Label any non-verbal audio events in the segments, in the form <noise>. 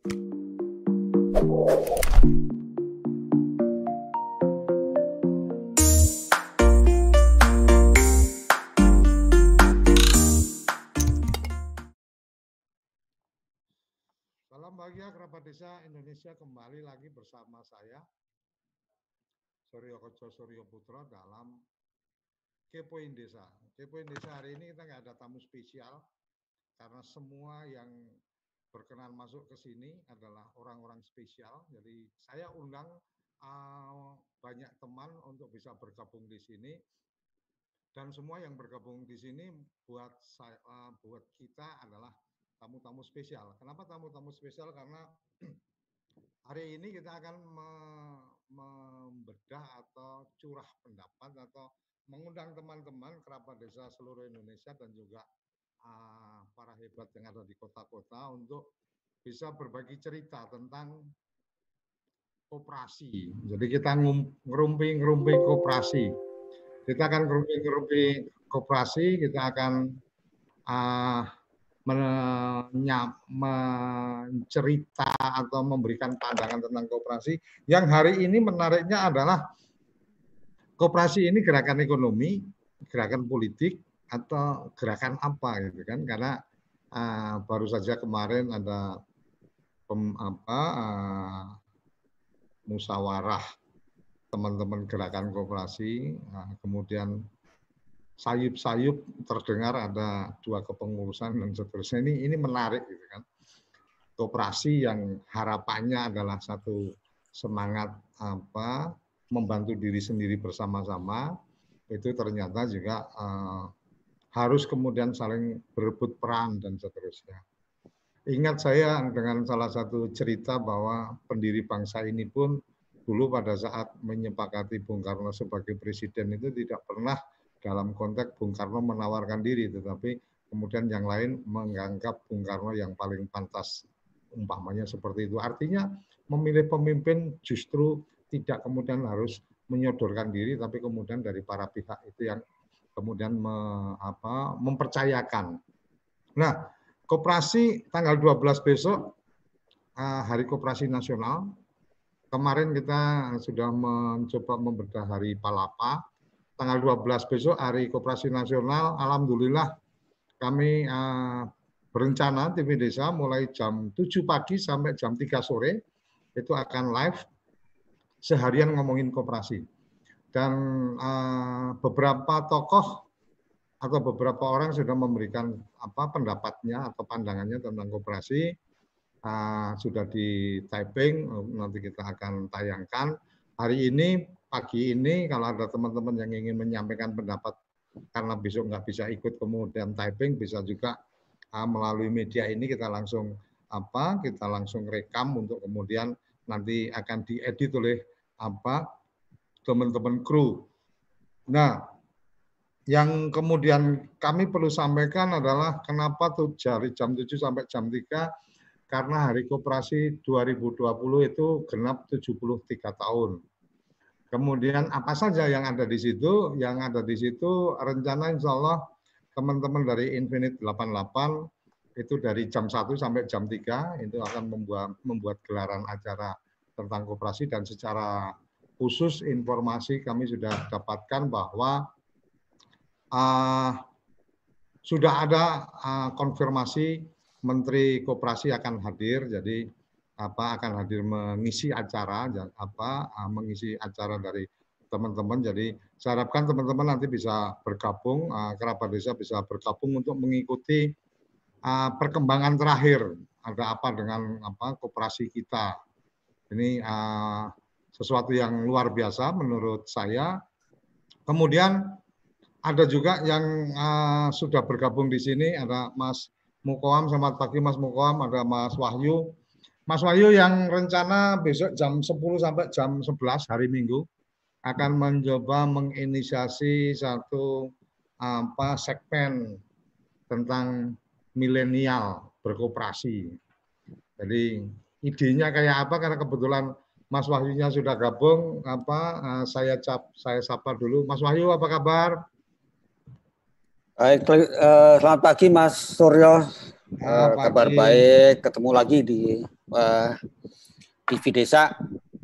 Salam bahagia kerabat desa Indonesia kembali lagi bersama saya Suryo Koco Suryo Putra dalam Kepoin Desa. Kepoin Desa hari ini kita nggak ada tamu spesial karena semua yang berkenan masuk ke sini adalah orang-orang spesial. Jadi saya undang uh, banyak teman untuk bisa bergabung di sini dan semua yang bergabung di sini buat saya, uh, buat kita adalah tamu-tamu spesial. Kenapa tamu-tamu spesial? Karena <clears throat> hari ini kita akan me membedah atau curah pendapat atau mengundang teman-teman kerabat desa seluruh Indonesia dan juga uh, para hebat yang ada di kota-kota untuk bisa berbagi cerita tentang koperasi. Jadi kita ngerumpi-ngerumpi koperasi. Kita akan ngerumpi-ngerumpi koperasi, kita akan uh, mencerita atau memberikan pandangan tentang kooperasi. Yang hari ini menariknya adalah kooperasi ini gerakan ekonomi, gerakan politik atau gerakan apa gitu kan? Karena uh, baru saja kemarin ada pem, apa uh, musyawarah teman-teman gerakan kooperasi, uh, kemudian sayup-sayup terdengar ada dua kepengurusan dan seterusnya. Ini ini menarik gitu kan. Kooperasi yang harapannya adalah satu semangat apa membantu diri sendiri bersama-sama itu ternyata juga uh, harus kemudian saling berebut peran dan seterusnya. Ingat saya dengan salah satu cerita bahwa pendiri bangsa ini pun dulu pada saat menyepakati Bung Karno sebagai presiden itu tidak pernah dalam konteks Bung Karno menawarkan diri, tetapi kemudian yang lain menganggap Bung Karno yang paling pantas umpamanya seperti itu. Artinya memilih pemimpin justru tidak kemudian harus menyodorkan diri, tapi kemudian dari para pihak itu yang kemudian me, apa, mempercayakan. Nah, koperasi tanggal 12 besok eh, Hari Koperasi Nasional. Kemarin kita sudah mencoba membedah Hari Palapa tanggal 12 besok Hari Koperasi Nasional, Alhamdulillah kami uh, berencana TV Desa mulai jam 7 pagi sampai jam 3 sore itu akan live seharian ngomongin koperasi. Dan uh, beberapa tokoh atau beberapa orang sudah memberikan apa pendapatnya atau pandangannya tentang koperasi uh, sudah di typing nanti kita akan tayangkan. Hari ini pagi ini kalau ada teman-teman yang ingin menyampaikan pendapat karena besok nggak bisa ikut kemudian typing bisa juga uh, melalui media ini kita langsung apa kita langsung rekam untuk kemudian nanti akan diedit oleh apa teman-teman kru. Nah, yang kemudian kami perlu sampaikan adalah kenapa tuh dari jam 7 sampai jam 3 karena Hari Koperasi 2020 itu genap 73 tahun. Kemudian apa saja yang ada di situ? Yang ada di situ rencana insya Allah teman-teman dari Infinite 88 itu dari jam 1 sampai jam 3 itu akan membuat membuat gelaran acara tentang koperasi dan secara khusus informasi kami sudah dapatkan bahwa uh, sudah ada uh, konfirmasi Menteri Koperasi akan hadir jadi apa akan hadir mengisi acara apa ah, mengisi acara dari teman-teman. Jadi saya harapkan teman-teman nanti bisa bergabung, uh, kerabat desa bisa bergabung untuk mengikuti uh, perkembangan terakhir. Ada apa dengan apa kooperasi kita. Ini uh, sesuatu yang luar biasa menurut saya. Kemudian ada juga yang uh, sudah bergabung di sini, ada Mas Mukoam, selamat pagi Mas Mukoam, ada Mas Wahyu, Mas Wahyu yang rencana besok jam 10 sampai jam 11 hari Minggu akan mencoba menginisiasi satu apa segmen tentang milenial berkooperasi. Jadi idenya kayak apa karena kebetulan Mas Wahyunya sudah gabung apa eh, saya cap saya sapa dulu Mas Wahyu apa kabar? Baik, uh, selamat pagi Mas Suryo. Uh, kabar baik, ketemu lagi di uh, TV Desa.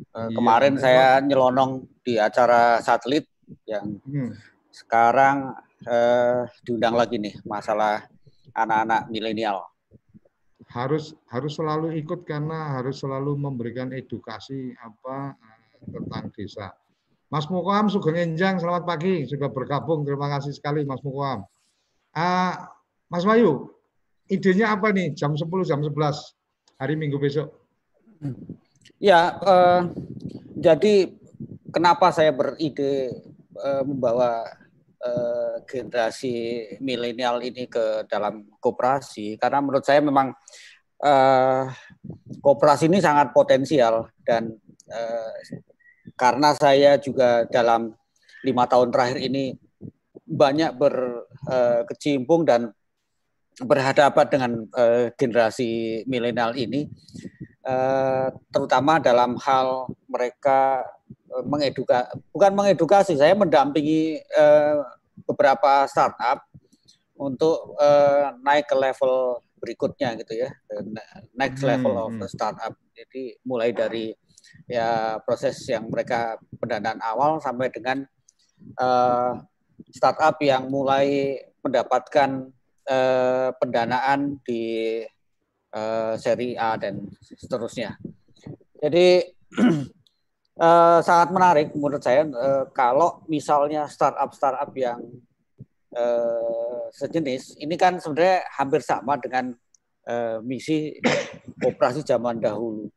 Uh, iya, kemarin iya. saya nyelonong di acara satelit yang hmm. sekarang uh, diundang lagi nih masalah anak-anak milenial. Harus harus selalu ikut karena harus selalu memberikan edukasi apa tentang desa. Mas Mukoam Sugeng Enjang, selamat pagi, sudah bergabung. Terima kasih sekali Mas Mukoam. Uh, Mas Wayu, idenya apa nih jam 10 jam 11 hari Minggu besok? Ya, uh, jadi kenapa saya beride uh, membawa uh, generasi milenial ini ke dalam koperasi? Karena menurut saya memang uh, koperasi ini sangat potensial dan uh, karena saya juga dalam lima tahun terakhir ini banyak berkecimpung dan berhadapan dengan uh, generasi milenial ini, uh, terutama dalam hal mereka uh, mengeduka, bukan mengedukasi, saya mendampingi uh, beberapa startup untuk naik ke level berikutnya gitu ya, next level of hmm, hmm. startup. Jadi mulai dari ya proses yang mereka pendanaan awal sampai dengan uh, startup yang mulai mendapatkan eh, pendanaan di eh, seri A dan seterusnya. Jadi <clears throat> eh, sangat menarik menurut saya eh, kalau misalnya startup-startup yang eh, sejenis ini kan sebenarnya hampir sama dengan eh, misi <clears throat> operasi zaman dahulu.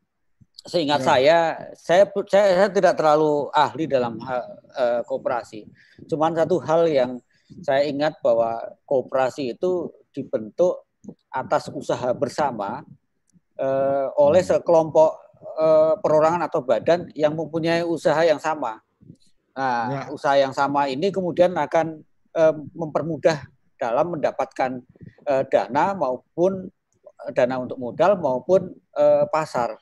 Seingat ya. saya, saya, saya, saya tidak terlalu ahli dalam hal uh, kooperasi. Cuman satu hal yang saya ingat bahwa kooperasi itu dibentuk atas usaha bersama uh, oleh sekelompok uh, perorangan atau badan yang mempunyai usaha yang sama. Nah, ya. usaha yang sama ini kemudian akan uh, mempermudah dalam mendapatkan uh, dana maupun dana untuk modal maupun uh, pasar.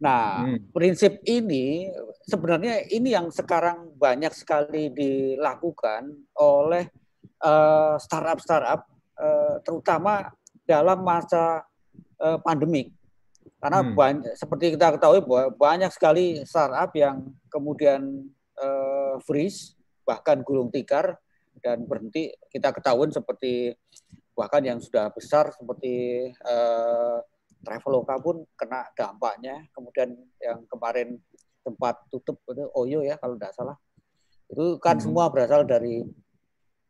Nah, hmm. prinsip ini sebenarnya ini yang sekarang banyak sekali dilakukan oleh uh, startup-startup uh, terutama dalam masa uh, pandemik. Karena hmm. banyak, seperti kita ketahui bahwa banyak sekali startup yang kemudian uh, freeze bahkan gulung tikar dan berhenti. Kita ketahui seperti bahkan yang sudah besar seperti uh, Traveloka pun kena dampaknya. Kemudian yang kemarin tempat tutup itu Oyo ya kalau tidak salah. Itu kan hmm. semua berasal dari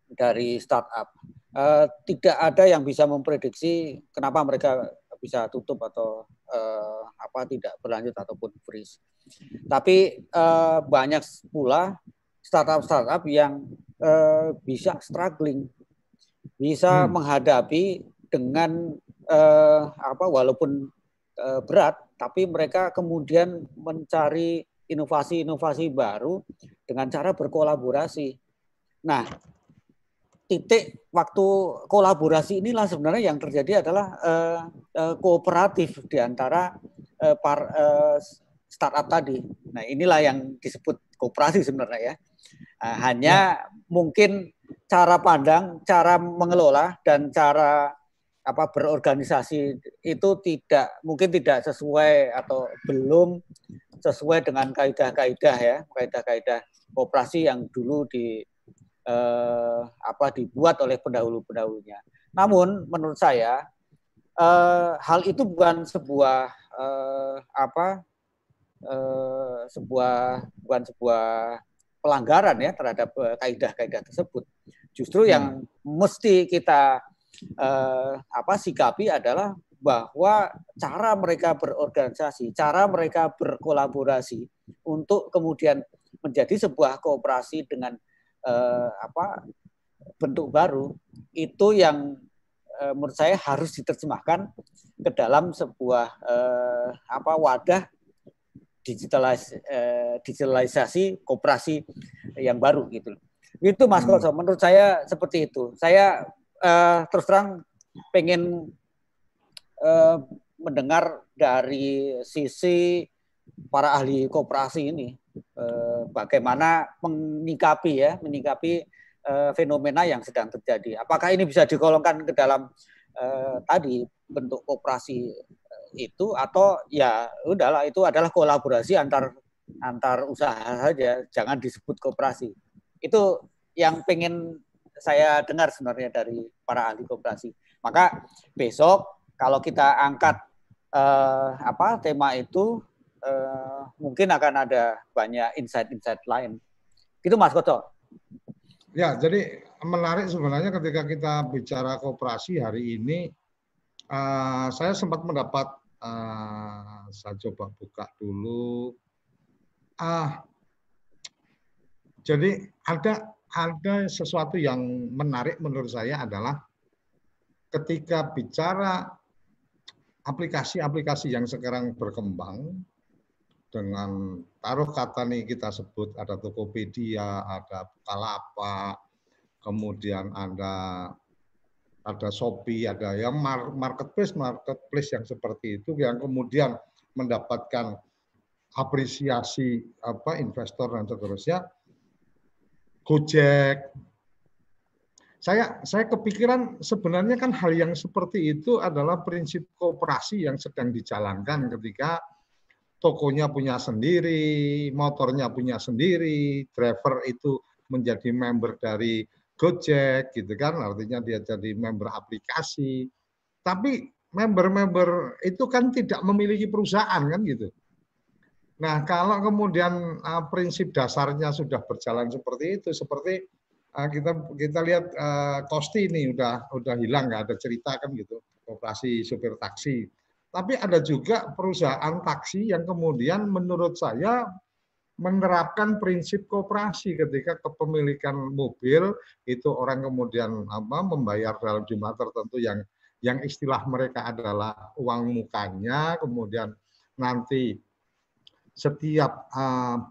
dari startup. Uh, tidak ada yang bisa memprediksi kenapa mereka bisa tutup atau uh, apa tidak berlanjut ataupun freeze. Tapi uh, banyak pula startup-startup yang uh, bisa struggling, bisa hmm. menghadapi dengan uh, apa walaupun uh, berat, tapi mereka kemudian mencari inovasi-inovasi baru dengan cara berkolaborasi. Nah, titik waktu kolaborasi inilah sebenarnya yang terjadi adalah uh, uh, kooperatif di antara uh, par, uh, startup tadi. Nah inilah yang disebut kooperasi sebenarnya ya. Uh, hanya ya. mungkin cara pandang, cara mengelola dan cara apa berorganisasi itu tidak mungkin tidak sesuai atau belum sesuai dengan kaidah-kaidah ya, kaidah-kaidah kooperasi yang dulu di eh, apa dibuat oleh pendahulu-pendahulunya. Namun menurut saya eh, hal itu bukan sebuah eh, apa eh, sebuah bukan sebuah pelanggaran ya terhadap eh, kaidah-kaidah tersebut. Justru yang hmm. mesti kita eh, apa sikapi adalah bahwa cara mereka berorganisasi, cara mereka berkolaborasi untuk kemudian menjadi sebuah kooperasi dengan eh, apa bentuk baru itu yang eh, menurut saya harus diterjemahkan ke dalam sebuah eh, apa wadah digitalis, eh, digitalisasi koperasi yang baru gitu. Itu Mas hmm. Koso, menurut saya seperti itu. Saya eh, terus terang pengen eh, mendengar dari sisi para ahli kooperasi ini eh, bagaimana menyikapi ya menyikapi eh, fenomena yang sedang terjadi. Apakah ini bisa digolongkan ke dalam eh, tadi bentuk kooperasi itu atau ya udahlah itu adalah kolaborasi antar antar usaha saja, jangan disebut kooperasi. Itu yang pengen saya dengar sebenarnya dari para ahli kooperasi. Maka besok kalau kita angkat eh, apa tema itu eh, mungkin akan ada banyak insight-insight lain. Gitu Mas Koco. Ya, jadi menarik sebenarnya ketika kita bicara kooperasi hari ini, uh, saya sempat mendapat, uh, saya coba buka dulu. Uh, jadi ada ada sesuatu yang menarik menurut saya adalah ketika bicara aplikasi-aplikasi yang sekarang berkembang, dengan taruh kata nih kita sebut ada Tokopedia, ada Bukalapak, kemudian ada ada Shopee, ada yang marketplace marketplace yang seperti itu yang kemudian mendapatkan apresiasi apa investor dan seterusnya. Gojek. Saya saya kepikiran sebenarnya kan hal yang seperti itu adalah prinsip kooperasi yang sedang dijalankan ketika tokonya punya sendiri, motornya punya sendiri, driver itu menjadi member dari Gojek gitu kan, artinya dia jadi member aplikasi. Tapi member-member itu kan tidak memiliki perusahaan kan gitu. Nah, kalau kemudian uh, prinsip dasarnya sudah berjalan seperti itu, seperti uh, kita kita lihat uh, Kosti ini udah udah hilang nggak ada cerita kan gitu, operasi supir taksi tapi ada juga perusahaan taksi yang kemudian menurut saya menerapkan prinsip kooperasi ketika kepemilikan mobil itu orang kemudian apa membayar dalam jumlah tertentu yang yang istilah mereka adalah uang mukanya. Kemudian nanti setiap uh,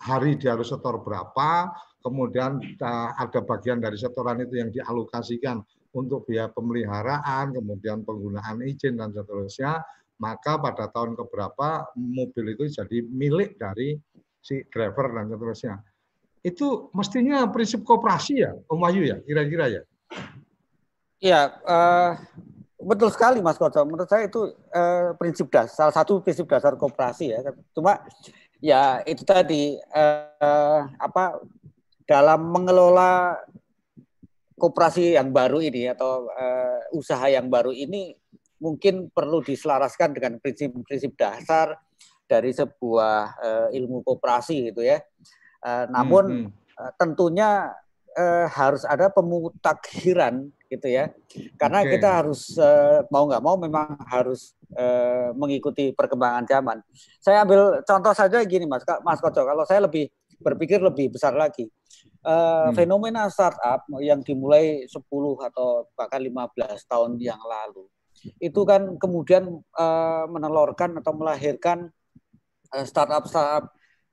hari dia harus setor berapa. Kemudian uh, ada bagian dari setoran itu yang dialokasikan untuk biaya pemeliharaan, kemudian penggunaan izin dan seterusnya, maka pada tahun keberapa mobil itu jadi milik dari si driver dan seterusnya. Itu mestinya prinsip kooperasi ya, Om Wahyu ya, kira-kira ya? Iya, uh, betul sekali Mas Koco. Menurut saya itu uh, prinsip dasar, salah satu prinsip dasar kooperasi ya. Cuma ya itu tadi uh, apa dalam mengelola koperasi yang baru ini atau uh, usaha yang baru ini mungkin perlu diselaraskan dengan prinsip-prinsip dasar dari sebuah uh, ilmu koperasi gitu ya. Uh, namun hmm, hmm. Uh, tentunya uh, harus ada pemutakhiran gitu ya. Karena okay. kita harus uh, mau nggak mau memang harus uh, mengikuti perkembangan zaman. Saya ambil contoh saja gini Mas Mas Koco, kalau saya lebih berpikir lebih besar lagi uh, hmm. fenomena startup yang dimulai 10 atau bahkan 15 tahun yang lalu itu kan kemudian uh, menelorkan atau melahirkan uh, startup startup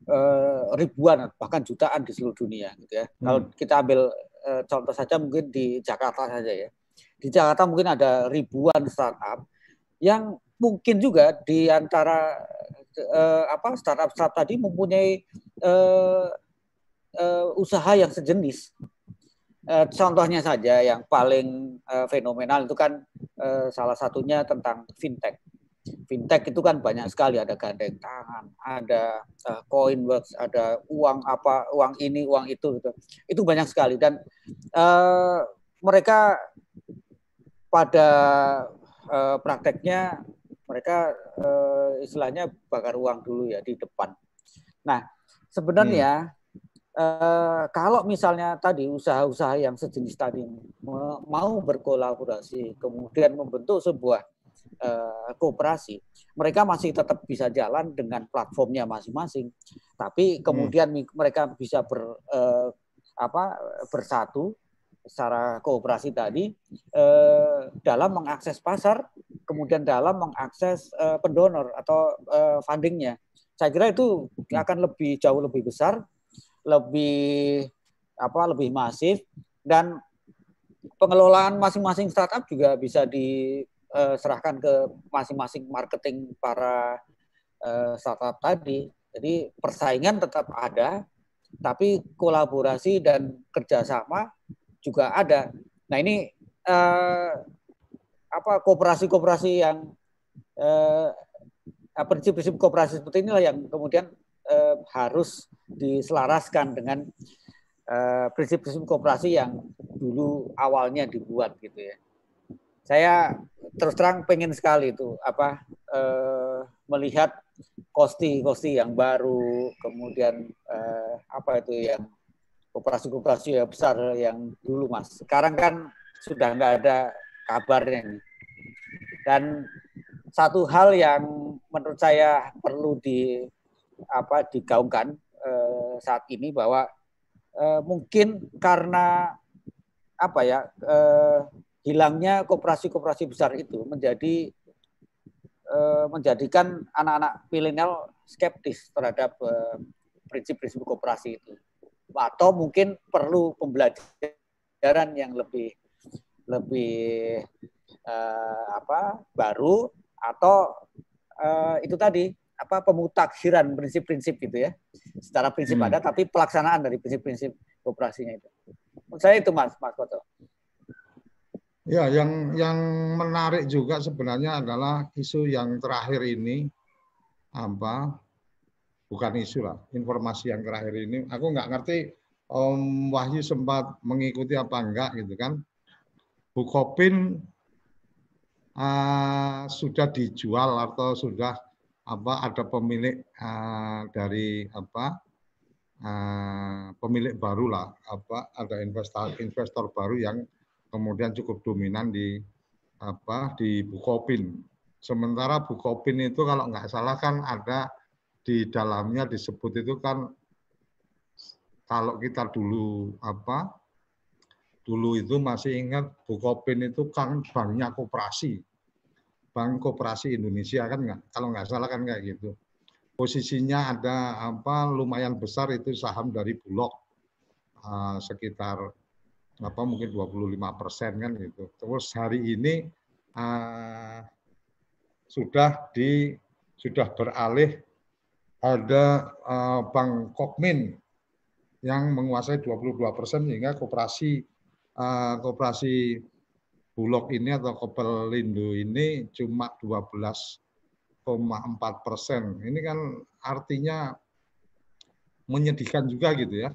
uh, ribuan bahkan jutaan di seluruh dunia gitu ya. Hmm. Kalau kita ambil uh, contoh saja mungkin di Jakarta saja ya. Di Jakarta mungkin ada ribuan startup yang mungkin juga di antara uh, apa startup startup tadi mempunyai uh, uh, usaha yang sejenis. Uh, contohnya saja yang paling uh, fenomenal itu kan uh, salah satunya tentang fintech. Fintech itu kan banyak sekali ada gandeng tangan, ada uh, Coinworks, ada uang apa, uang ini, uang itu gitu. Itu banyak sekali dan uh, mereka pada uh, prakteknya mereka uh, istilahnya bakar uang dulu ya di depan. Nah, sebenarnya hmm eh, kalau misalnya tadi usaha-usaha yang sejenis tadi mau berkolaborasi, kemudian membentuk sebuah eh, kooperasi, mereka masih tetap bisa jalan dengan platformnya masing-masing, tapi hmm. kemudian hmm. mereka bisa ber eh, apa bersatu secara kooperasi tadi eh, dalam mengakses pasar, kemudian dalam mengakses eh, pendonor atau eh, fundingnya. Saya kira itu hmm. akan lebih jauh lebih besar lebih apa lebih masif dan pengelolaan masing-masing startup juga bisa diserahkan ke masing-masing marketing para eh, startup tadi. Jadi persaingan tetap ada, tapi kolaborasi dan kerjasama juga ada. Nah ini eh, apa kooperasi-kooperasi yang eh, prinsip-prinsip kooperasi seperti inilah yang kemudian eh, harus diselaraskan dengan eh, prinsip-prinsip kooperasi yang dulu awalnya dibuat gitu ya. Saya terus terang pengen sekali itu apa eh, melihat kosti-kosti yang baru, kemudian eh, apa itu yang kooperasi-kooperasi yang besar yang dulu mas. Sekarang kan sudah nggak ada kabarnya nih. Dan satu hal yang menurut saya perlu di apa digaungkan eh, saat ini bahwa eh, mungkin karena apa ya eh, hilangnya kooperasi-kooperasi besar itu menjadi eh, menjadikan anak-anak milenial skeptis terhadap eh, prinsip-prinsip kooperasi itu. Atau mungkin perlu pembelajaran yang lebih lebih uh, apa baru atau uh, itu tadi apa pemutakhiran prinsip-prinsip gitu ya secara prinsip hmm. ada tapi pelaksanaan dari prinsip-prinsip kooperasinya itu menurut saya itu mas mas Koto ya yang yang menarik juga sebenarnya adalah isu yang terakhir ini apa bukan isu lah, informasi yang terakhir ini. Aku nggak ngerti Om Wahyu sempat mengikuti apa enggak gitu kan. Bukopin uh, sudah dijual atau sudah apa ada pemilik uh, dari apa uh, pemilik baru lah apa ada investor investor baru yang kemudian cukup dominan di apa di Bukopin. Sementara Bukopin itu kalau nggak salah kan ada di dalamnya disebut itu kan kalau kita dulu apa dulu itu masih ingat Bukopin itu kan banknya koperasi bank koperasi Indonesia kan nggak? Kalau nggak salah kan kayak gitu. Posisinya ada apa lumayan besar itu saham dari Bulog. Uh, sekitar apa mungkin 25 persen kan gitu. Terus hari ini uh, sudah di sudah beralih ada uh, Bank Kokmin yang menguasai 22 persen sehingga koperasi uh, koperasi Bulog ini atau Kopelindo ini cuma 12,4 persen. Ini kan artinya menyedihkan juga gitu ya.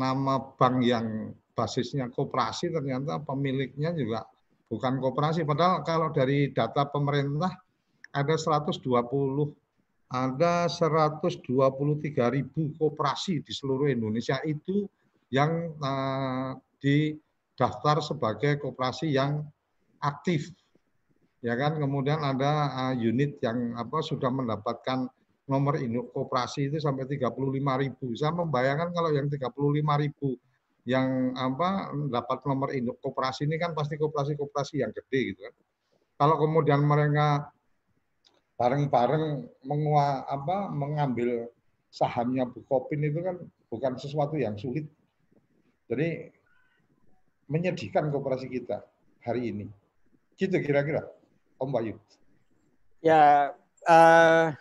Nama bank yang basisnya koperasi ternyata pemiliknya juga bukan koperasi. Padahal kalau dari data pemerintah ada 120 ada 123 ribu koperasi di seluruh Indonesia itu yang uh, didaftar sebagai koperasi yang aktif. Ya kan? Kemudian ada uh, unit yang apa sudah mendapatkan nomor induk koperasi itu sampai 35 ribu. Saya membayangkan kalau yang 35 ribu yang apa dapat nomor induk koperasi ini kan pasti koperasi-koperasi yang gede gitu kan. Kalau kemudian mereka bareng-bareng mengua, apa, mengambil sahamnya Bukopin itu kan bukan sesuatu yang sulit. Jadi menyedihkan kooperasi kita hari ini. Gitu kira-kira, Om Bayu. Ya, uh,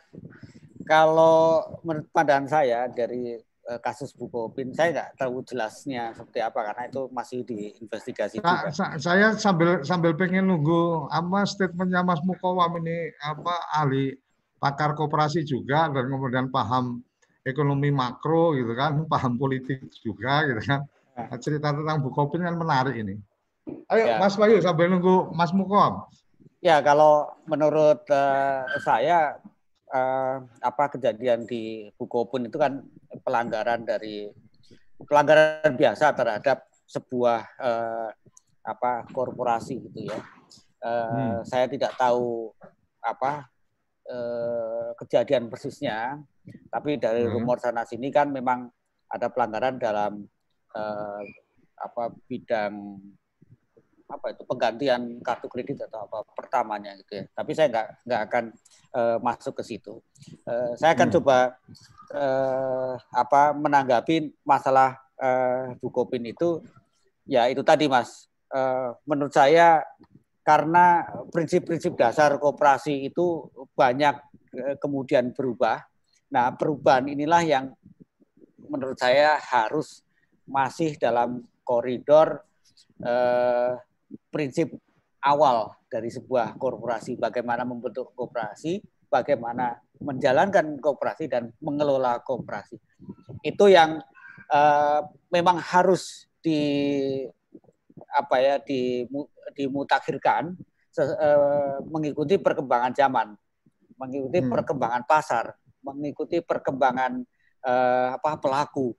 kalau menurut pandangan saya dari Eh, kasus Bukopin. Saya nggak tahu jelasnya seperti apa karena itu masih diinvestigasi nah, juga. Saya sambil sambil pengen nunggu apa statementnya Mas Mukawam ini apa ahli pakar koperasi juga dan kemudian paham ekonomi makro gitu kan, <laughs> paham politik juga gitu kan. Nah, cerita tentang Bukopin kan menarik ini. Ayo ya. Mas Bayu sambil nunggu Mas Mukawam. Ya kalau menurut uh, saya uh, apa kejadian di Bukopin itu kan pelanggaran dari pelanggaran biasa terhadap sebuah uh, apa korporasi gitu ya. Uh, hmm. Saya tidak tahu apa uh, kejadian persisnya, tapi dari hmm. rumor sana sini kan memang ada pelanggaran dalam uh, apa bidang apa itu penggantian kartu kredit atau apa pertamanya gitu ya. Tapi saya nggak nggak akan uh, masuk ke situ. Uh, saya akan hmm. coba uh, apa menanggapi masalah uh, Bukopin itu ya itu tadi Mas. Uh, menurut saya karena prinsip-prinsip dasar kooperasi itu banyak uh, kemudian berubah. Nah, perubahan inilah yang menurut saya harus masih dalam koridor uh, prinsip awal dari sebuah korporasi, bagaimana membentuk korporasi, bagaimana menjalankan korporasi dan mengelola korporasi. Itu yang uh, memang harus di apa ya di dimutakhirkan uh, mengikuti perkembangan zaman, mengikuti hmm. perkembangan pasar, mengikuti perkembangan uh, apa pelaku.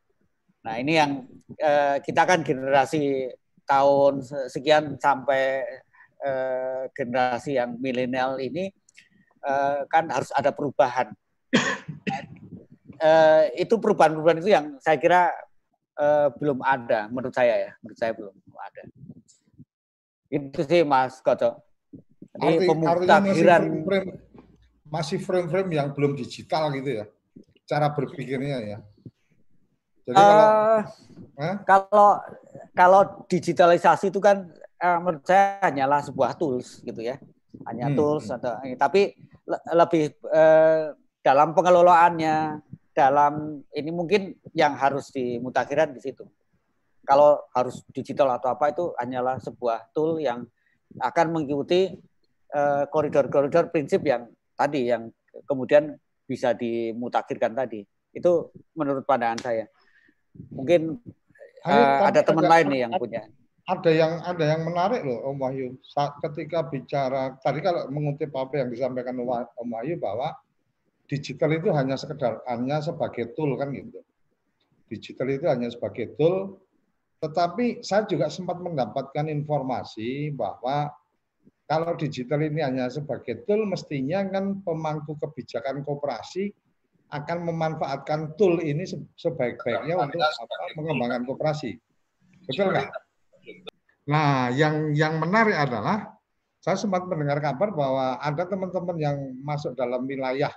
Nah ini yang uh, kita kan generasi tahun sekian sampai uh, generasi yang milenial ini uh, kan harus ada perubahan. uh, itu perubahan-perubahan itu yang saya kira uh, belum ada menurut saya ya, menurut saya belum ada. Itu sih Mas Koco. Jadi pemutakhiran masih frame-frame yang belum digital gitu ya, cara berpikirnya ya. Jadi kalau uh, kalau kalau digitalisasi itu kan uh, menurut saya hanyalah sebuah tools gitu ya, hanya hmm. tools hmm. atau tapi lebih uh, dalam pengelolaannya, dalam ini mungkin yang harus dimutakhiran di situ. Kalau harus digital atau apa itu hanyalah sebuah tool yang akan mengikuti koridor-koridor uh, prinsip yang tadi yang kemudian bisa dimutakhirkan tadi. Itu menurut pandangan saya. Mungkin uh, ada teman lain nih yang punya. Ada yang ada yang menarik loh Om Wahyu. Saat ketika bicara tadi kalau mengutip apa yang disampaikan Om Wahyu bahwa digital itu hanya sekedar hanya sebagai tool kan gitu. Digital itu hanya sebagai tool tetapi saya juga sempat mendapatkan informasi bahwa kalau digital ini hanya sebagai tool mestinya kan pemangku kebijakan koperasi akan memanfaatkan tool ini sebaik-baiknya untuk apa, mengembangkan kooperasi. Betul nggak? Nah, yang yang menarik adalah saya sempat mendengar kabar bahwa ada teman-teman yang masuk dalam wilayah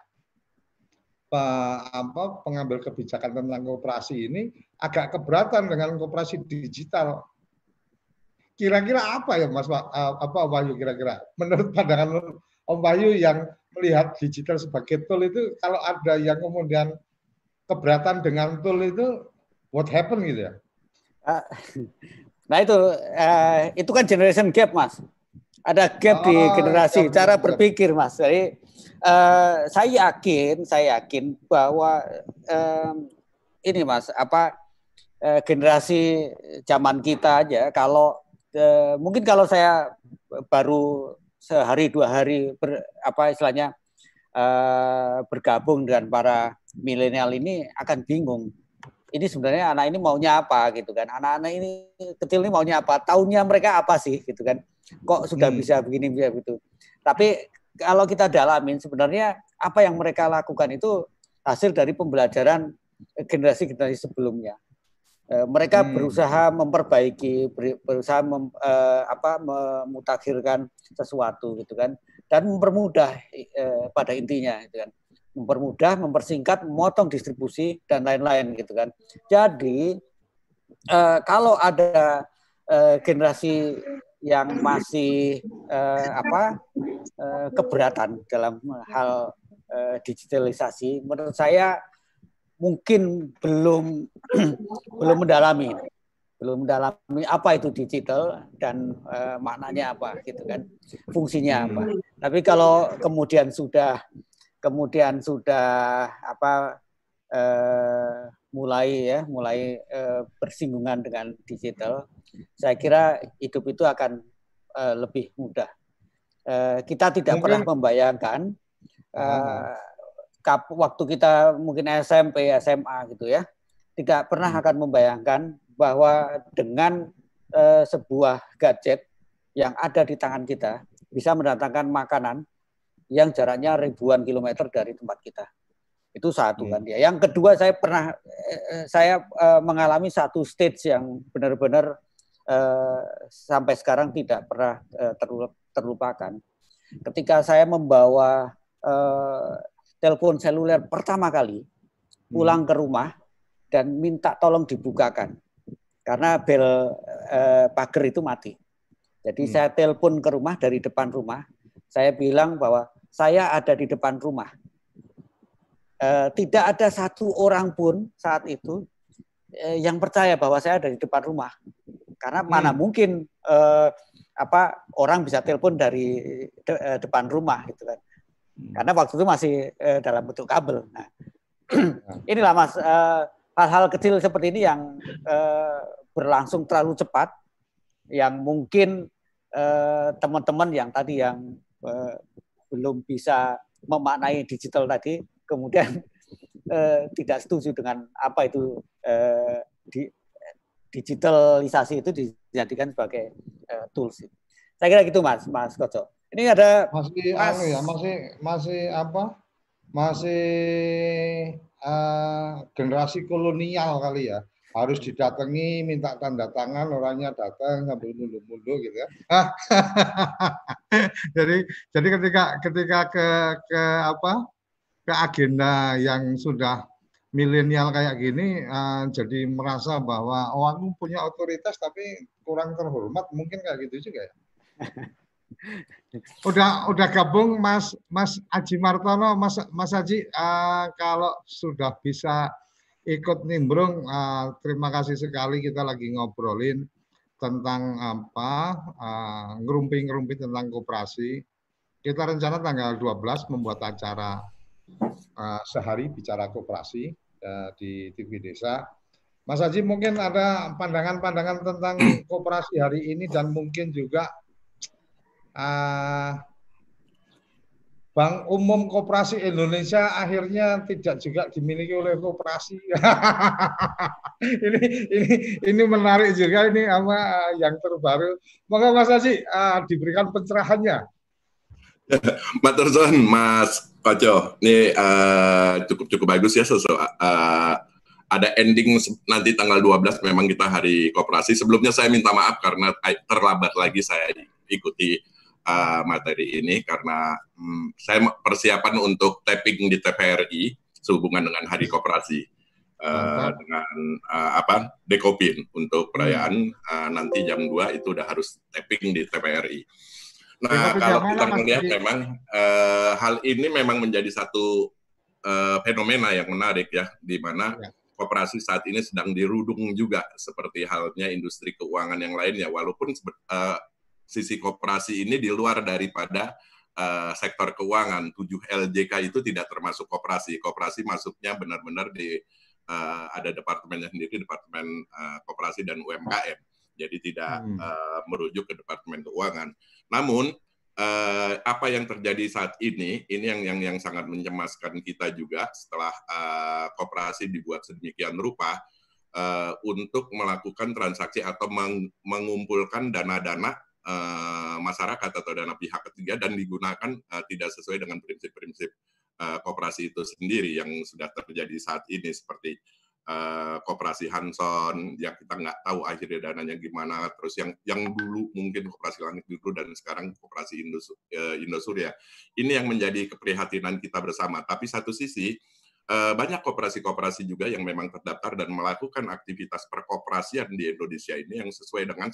apa, pengambil kebijakan tentang kooperasi ini agak keberatan dengan kooperasi digital. Kira-kira apa ya Mas apa Wahyu kira-kira? Menurut pandangan Om Wahyu yang melihat digital sebagai tool itu kalau ada yang kemudian keberatan dengan tool itu what happen gitu ya? Ah, nah itu uh, itu kan generation gap mas. Ada gap oh, di generasi gap, cara gap. berpikir mas. Jadi uh, saya yakin saya yakin bahwa ini mas apa uh, generasi zaman kita aja kalau uh, mungkin kalau saya baru sehari dua hari ber, apa istilahnya uh, bergabung dengan para milenial ini akan bingung. Ini sebenarnya anak ini maunya apa gitu kan? Anak-anak ini kecil ini maunya apa? Tahunnya mereka apa sih gitu kan? Kok sudah hmm. bisa begini bisa begitu. Tapi kalau kita dalamin sebenarnya apa yang mereka lakukan itu hasil dari pembelajaran generasi-generasi sebelumnya. Eh, mereka hmm. berusaha memperbaiki, berusaha mem, uh, apa, memutakhirkan sesuatu gitu kan, dan mempermudah uh, pada intinya gitu kan, mempermudah, mempersingkat, memotong distribusi dan lain-lain gitu kan. Jadi kalau ada generasi yang masih apa keberatan dalam hal digitalisasi, menurut saya mungkin belum <clears throat> belum mendalami. Belum mendalami apa itu digital dan uh, maknanya apa gitu kan? Fungsinya apa. Tapi kalau kemudian sudah kemudian sudah apa uh, mulai ya mulai uh, bersinggungan dengan digital saya kira hidup itu akan lebih mudah. Kita tidak Mungkin. pernah membayangkan uh, waktu kita mungkin SMP, SMA gitu ya, tidak pernah hmm. akan membayangkan bahwa dengan uh, sebuah gadget yang ada di tangan kita bisa mendatangkan makanan yang jaraknya ribuan kilometer dari tempat kita. Itu satu kan dia. Yang kedua saya pernah eh, saya uh, mengalami satu stage yang benar-benar sampai sekarang tidak pernah terlupakan. Ketika saya membawa telepon seluler pertama kali pulang hmm. ke rumah dan minta tolong dibukakan karena bel eh, pagar itu mati. Jadi hmm. saya telepon ke rumah dari depan rumah. Saya bilang bahwa saya ada di depan rumah. Eh, tidak ada satu orang pun saat itu eh, yang percaya bahwa saya ada di depan rumah. Karena hmm. mana mungkin eh, apa orang bisa telepon dari de, eh, depan rumah gitu kan. Hmm. Karena waktu itu masih uh, dalam bentuk kabel. Nah, <clears throat> inilah Mas uh, hal-hal kecil seperti ini yang uh, berlangsung terlalu cepat yang mungkin teman-teman uh, yang tadi yang uh, belum bisa memaknai digital tadi kemudian uh, <laughs> tidak setuju dengan apa itu uh, di, digitalisasi itu dijadikan sebagai uh, tools. Saya kira gitu Mas, Mas Koco. Ini ada masih Mas, anu ya, masih masih apa? Masih uh, generasi kolonial kali ya. Harus didatangi, minta tanda tangan, orangnya datang sambil mundur-mundur gitu ya. <laughs> jadi jadi ketika ketika ke ke apa? ke agenda yang sudah milenial kayak gini uh, jadi merasa bahwa oh aku punya otoritas tapi kurang terhormat mungkin kayak gitu juga ya. <laughs> udah udah gabung Mas Mas Aji Martono. Mas Mas Aji uh, kalau sudah bisa ikut nimbrung uh, terima kasih sekali kita lagi ngobrolin tentang apa uh, ngerumpi-ngerumpi tentang koperasi. Kita rencana tanggal 12 membuat acara uh, sehari bicara koperasi uh, di TV Desa. Mas Haji mungkin ada pandangan-pandangan tentang koperasi hari ini dan mungkin juga uh, Bank Umum Koperasi Indonesia akhirnya tidak juga dimiliki oleh koperasi. <laughs> ini ini ini menarik juga ini apa yang terbaru. Moga Mas Haji uh, diberikan pencerahannya. <laughs> Matur Mas Koco. Ini uh, cukup cukup bagus ya sesuatu uh, ada ending nanti tanggal 12 memang kita hari koperasi. Sebelumnya saya minta maaf karena terlambat lagi saya ikuti uh, materi ini karena um, saya persiapan untuk tapping di TPRI sehubungan dengan Hari Koperasi uh, dengan uh, apa Dekopin untuk perayaan uh, nanti jam 2 itu udah harus tapping di TPRI. Nah, kalau kita melihat memang uh, hal ini memang menjadi satu uh, fenomena yang menarik ya di mana ya. koperasi saat ini sedang dirudung juga seperti halnya industri keuangan yang lainnya walaupun uh, sisi koperasi ini di luar daripada uh, sektor keuangan. 7 LJK itu tidak termasuk koperasi. Koperasi masuknya benar-benar di uh, ada departemennya sendiri, departemen uh, koperasi dan UMKM. Jadi tidak hmm. uh, merujuk ke departemen keuangan. Namun uh, apa yang terjadi saat ini, ini yang yang yang sangat mencemaskan kita juga setelah uh, koperasi dibuat sedemikian rupa uh, untuk melakukan transaksi atau meng mengumpulkan dana-dana uh, masyarakat atau dana pihak ketiga dan digunakan uh, tidak sesuai dengan prinsip-prinsip uh, koperasi itu sendiri yang sudah terjadi saat ini seperti uh, koperasi Hanson yang kita nggak tahu akhirnya dananya gimana. Terus yang yang dulu mungkin koperasi langit dulu dan sekarang koperasi Indo, uh, Indosuria. Ini yang menjadi keprihatinan kita bersama. Tapi satu sisi banyak koperasi-koperasi juga yang memang terdaftar dan melakukan aktivitas perkoperasian di Indonesia ini yang sesuai dengan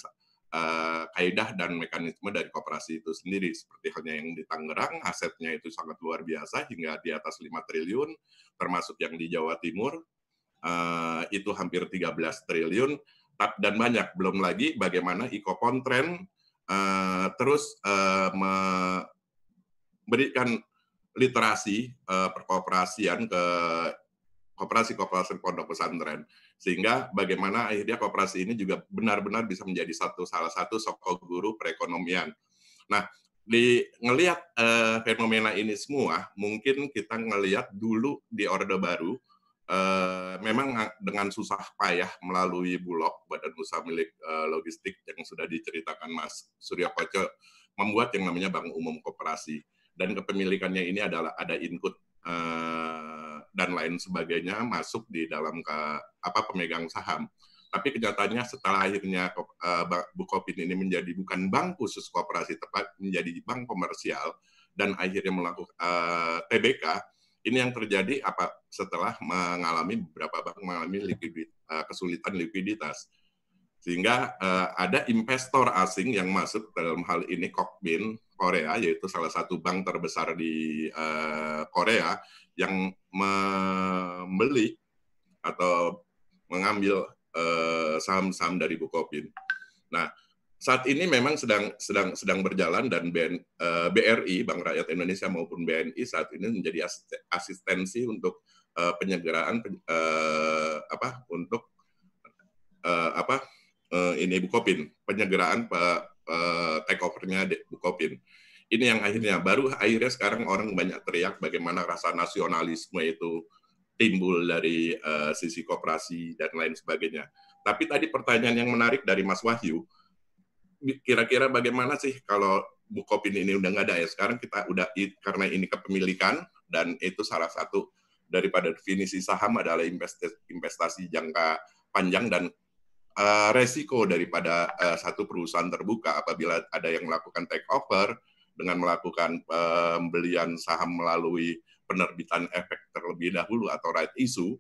uh, kaidah dan mekanisme dari koperasi itu sendiri. Seperti halnya yang di Tangerang, asetnya itu sangat luar biasa hingga di atas 5 triliun, termasuk yang di Jawa Timur, uh, itu hampir 13 triliun, dan banyak. Belum lagi bagaimana Ecopontren uh, terus uh, memberikan literasi uh, perkooperasian ke koperasi-koperasi pondok pesantren sehingga bagaimana akhirnya koperasi ini juga benar-benar bisa menjadi satu salah satu sokol guru perekonomian. Nah, di ngelihat uh, fenomena ini semua, mungkin kita ngelihat dulu di Orde Baru uh, memang dengan susah payah melalui Bulog Badan Usaha Milik uh, Logistik yang sudah diceritakan Mas Surya Koco membuat yang namanya Bank Umum Koperasi dan kepemilikannya ini adalah ada input dan lain sebagainya masuk di dalam ke apa pemegang saham. Tapi kenyataannya setelah akhirnya uh, Bukopin ini menjadi bukan bank khusus kooperasi tepat menjadi bank komersial dan akhirnya melakukan uh, eh, TBK, ini yang terjadi apa setelah mengalami beberapa bank mengalami likuidit, uh, kesulitan likuiditas sehingga uh, ada investor asing yang masuk dalam hal ini Kokbin Korea yaitu salah satu bank terbesar di uh, Korea yang membeli atau mengambil saham-saham dari Bukopin. Nah, saat ini memang sedang sedang sedang berjalan dan BN, eh, BRI Bank Rakyat Indonesia maupun BNI saat ini menjadi asistensi untuk penyelenggaraan uh, apa untuk apa ini Bukopin penyelenggaraan uh, uh, take Bukopin ini yang akhirnya baru akhirnya sekarang orang banyak teriak bagaimana rasa nasionalisme itu timbul dari uh, sisi koperasi dan lain sebagainya. Tapi tadi pertanyaan yang menarik dari Mas Wahyu, kira-kira bagaimana sih kalau Bukopin ini udah nggak ada ya sekarang kita udah karena ini kepemilikan dan itu salah satu daripada definisi saham adalah investasi, investasi jangka panjang dan uh, resiko daripada uh, satu perusahaan terbuka apabila ada yang melakukan take over dengan melakukan pembelian uh, saham melalui penerbitan efek terlebih dahulu atau right issue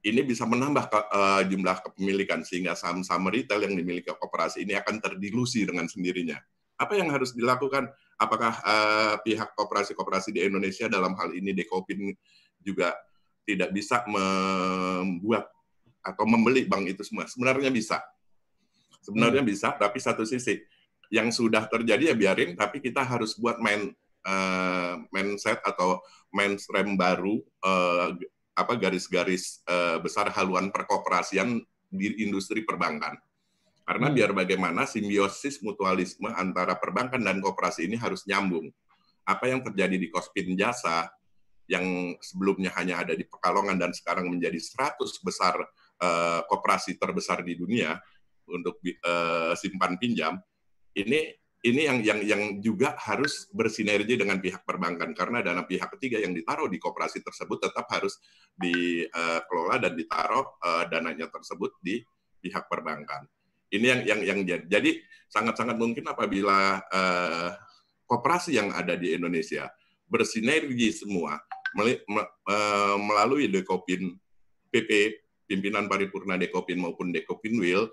ini bisa menambah ke, uh, jumlah kepemilikan sehingga saham-saham retail yang dimiliki koperasi ini akan terdilusi dengan sendirinya. Apa yang harus dilakukan? Apakah uh, pihak koperasi-koperasi di Indonesia dalam hal ini Dekopin juga tidak bisa membuat atau membeli bank itu semua? Sebenarnya bisa. Sebenarnya hmm. bisa, tapi satu sisi yang sudah terjadi ya biarin, tapi kita harus buat main uh, mindset atau mainstream baru uh, apa garis-garis uh, besar haluan perkoperasian di industri perbankan. Karena hmm. biar bagaimana simbiosis mutualisme antara perbankan dan koperasi ini harus nyambung. Apa yang terjadi di Kospin Jasa yang sebelumnya hanya ada di Pekalongan dan sekarang menjadi 100 besar uh, koperasi terbesar di dunia untuk uh, simpan pinjam, ini ini yang yang yang juga harus bersinergi dengan pihak perbankan karena dana pihak ketiga yang ditaruh di koperasi tersebut tetap harus dikelola dan ditaruh uh, dananya tersebut di pihak perbankan. Ini yang yang yang jadi sangat-sangat mungkin apabila uh, koperasi yang ada di Indonesia bersinergi semua eh, melalui Dekopin PP pimpinan paripurna Dekopin maupun Dekopin Will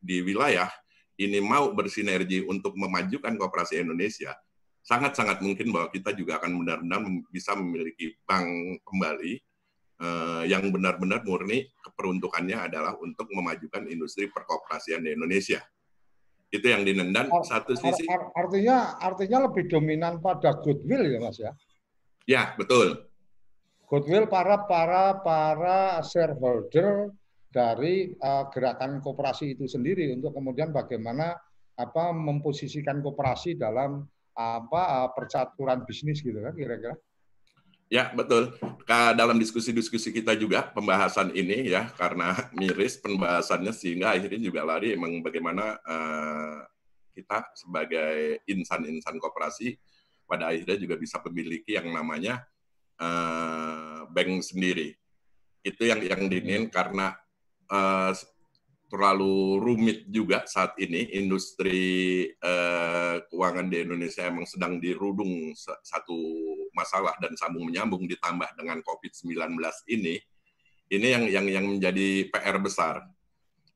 di wilayah ini mau bersinergi untuk memajukan kooperasi Indonesia, sangat-sangat mungkin bahwa kita juga akan benar-benar bisa memiliki bank kembali uh, yang benar-benar murni keperuntukannya adalah untuk memajukan industri perkooperasian di Indonesia. Itu yang dinendan Art, satu sisi. Art, artinya artinya lebih dominan pada goodwill ya Mas ya? Ya, betul. Goodwill para para para shareholder dari uh, gerakan koperasi itu sendiri untuk kemudian bagaimana apa memposisikan koperasi dalam apa uh, percaturan bisnis gitu kan kira-kira. Ya betul. Dalam diskusi-diskusi kita juga pembahasan ini ya karena miris pembahasannya sehingga akhirnya juga lari emang bagaimana uh, kita sebagai insan-insan koperasi pada akhirnya juga bisa memiliki yang namanya uh, bank sendiri. Itu yang yang diingin karena uh, terlalu rumit juga saat ini. Industri uh, keuangan di Indonesia emang sedang dirudung satu masalah dan sambung menyambung ditambah dengan COVID-19 ini. Ini yang yang yang menjadi PR besar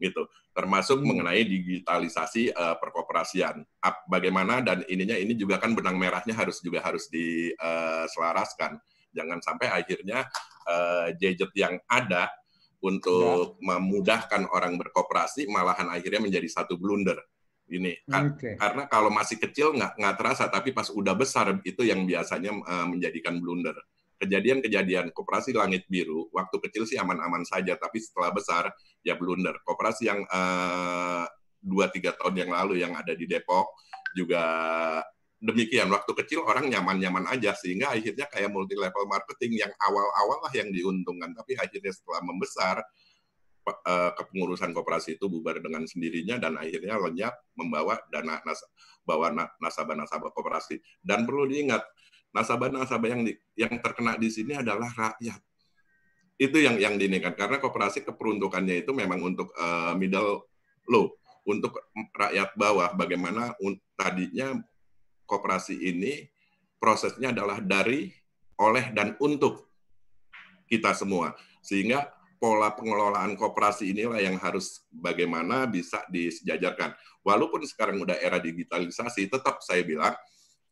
gitu. Termasuk hmm. mengenai digitalisasi uh, perkoperasian. Ap, bagaimana dan ininya ini juga kan benang merahnya harus juga harus diselaraskan jangan sampai akhirnya uh, gadget yang ada untuk ya. memudahkan orang berkooperasi malahan akhirnya menjadi satu blunder ini okay. karena kalau masih kecil nggak nggak terasa tapi pas udah besar itu yang biasanya uh, menjadikan blunder kejadian-kejadian koperasi langit biru waktu kecil sih aman-aman saja tapi setelah besar ya blunder koperasi yang eh, dua uh, tiga tahun yang lalu yang ada di Depok juga demikian waktu kecil orang nyaman-nyaman aja sehingga akhirnya kayak multi level marketing yang awal-awal lah yang diuntungkan. Tapi akhirnya setelah membesar eh, kepengurusan koperasi itu bubar dengan sendirinya dan akhirnya lenyap membawa dana bawa nasabah-nasabah koperasi. Dan perlu diingat nasabah-nasabah yang di, yang terkena di sini adalah rakyat. Itu yang yang diinginkan karena koperasi keperuntukannya itu memang untuk uh, middle low untuk rakyat bawah. Bagaimana tadinya koperasi ini prosesnya adalah dari, oleh, dan untuk kita semua. Sehingga pola pengelolaan koperasi inilah yang harus bagaimana bisa disejajarkan. Walaupun sekarang udah era digitalisasi, tetap saya bilang,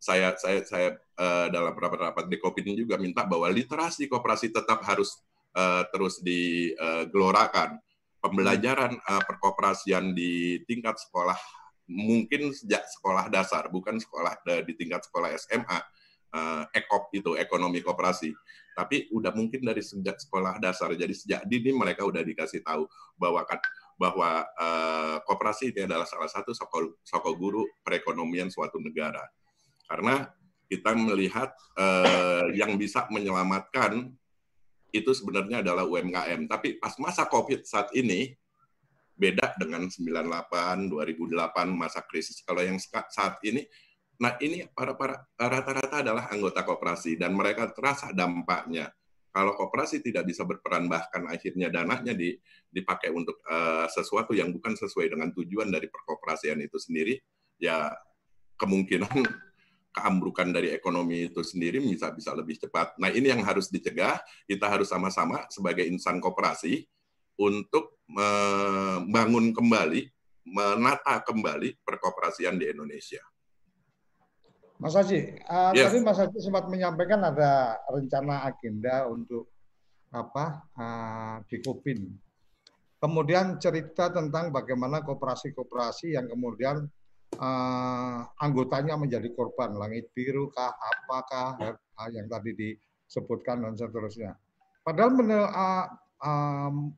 saya saya saya uh, dalam rapat-rapat di Kopin juga minta bahwa literasi koperasi tetap harus uh, terus digelorakan. Pembelajaran uh, perkoperasian di tingkat sekolah mungkin sejak sekolah dasar, bukan sekolah di tingkat sekolah SMA, uh, ekop itu ekonomi koperasi. Tapi udah mungkin dari sejak sekolah dasar, jadi sejak dini mereka udah dikasih tahu bahwa kan bahwa uh, koperasi ini adalah salah satu soko, soko guru perekonomian suatu negara. Karena kita melihat uh, yang bisa menyelamatkan itu sebenarnya adalah UMKM. Tapi pas masa COVID saat ini beda dengan 98, 2008 masa krisis. Kalau yang saat ini, nah ini para para rata-rata adalah anggota koperasi dan mereka terasa dampaknya. Kalau koperasi tidak bisa berperan bahkan akhirnya dananya dipakai untuk uh, sesuatu yang bukan sesuai dengan tujuan dari perkoperasian itu sendiri, ya kemungkinan <laughs> keambrukan dari ekonomi itu sendiri bisa bisa lebih cepat. Nah ini yang harus dicegah. Kita harus sama-sama sebagai insan koperasi untuk membangun kembali, menata kembali perkoperasian di Indonesia. Mas Haji, uh, yes. tadi Mas Haji sempat menyampaikan ada rencana agenda untuk apa uh, di Kopin. Kemudian cerita tentang bagaimana koperasi-koperasi yang kemudian uh, anggotanya menjadi korban langit biru kah, apakah uh, yang tadi disebutkan dan seterusnya. Padahal menurut uh, um,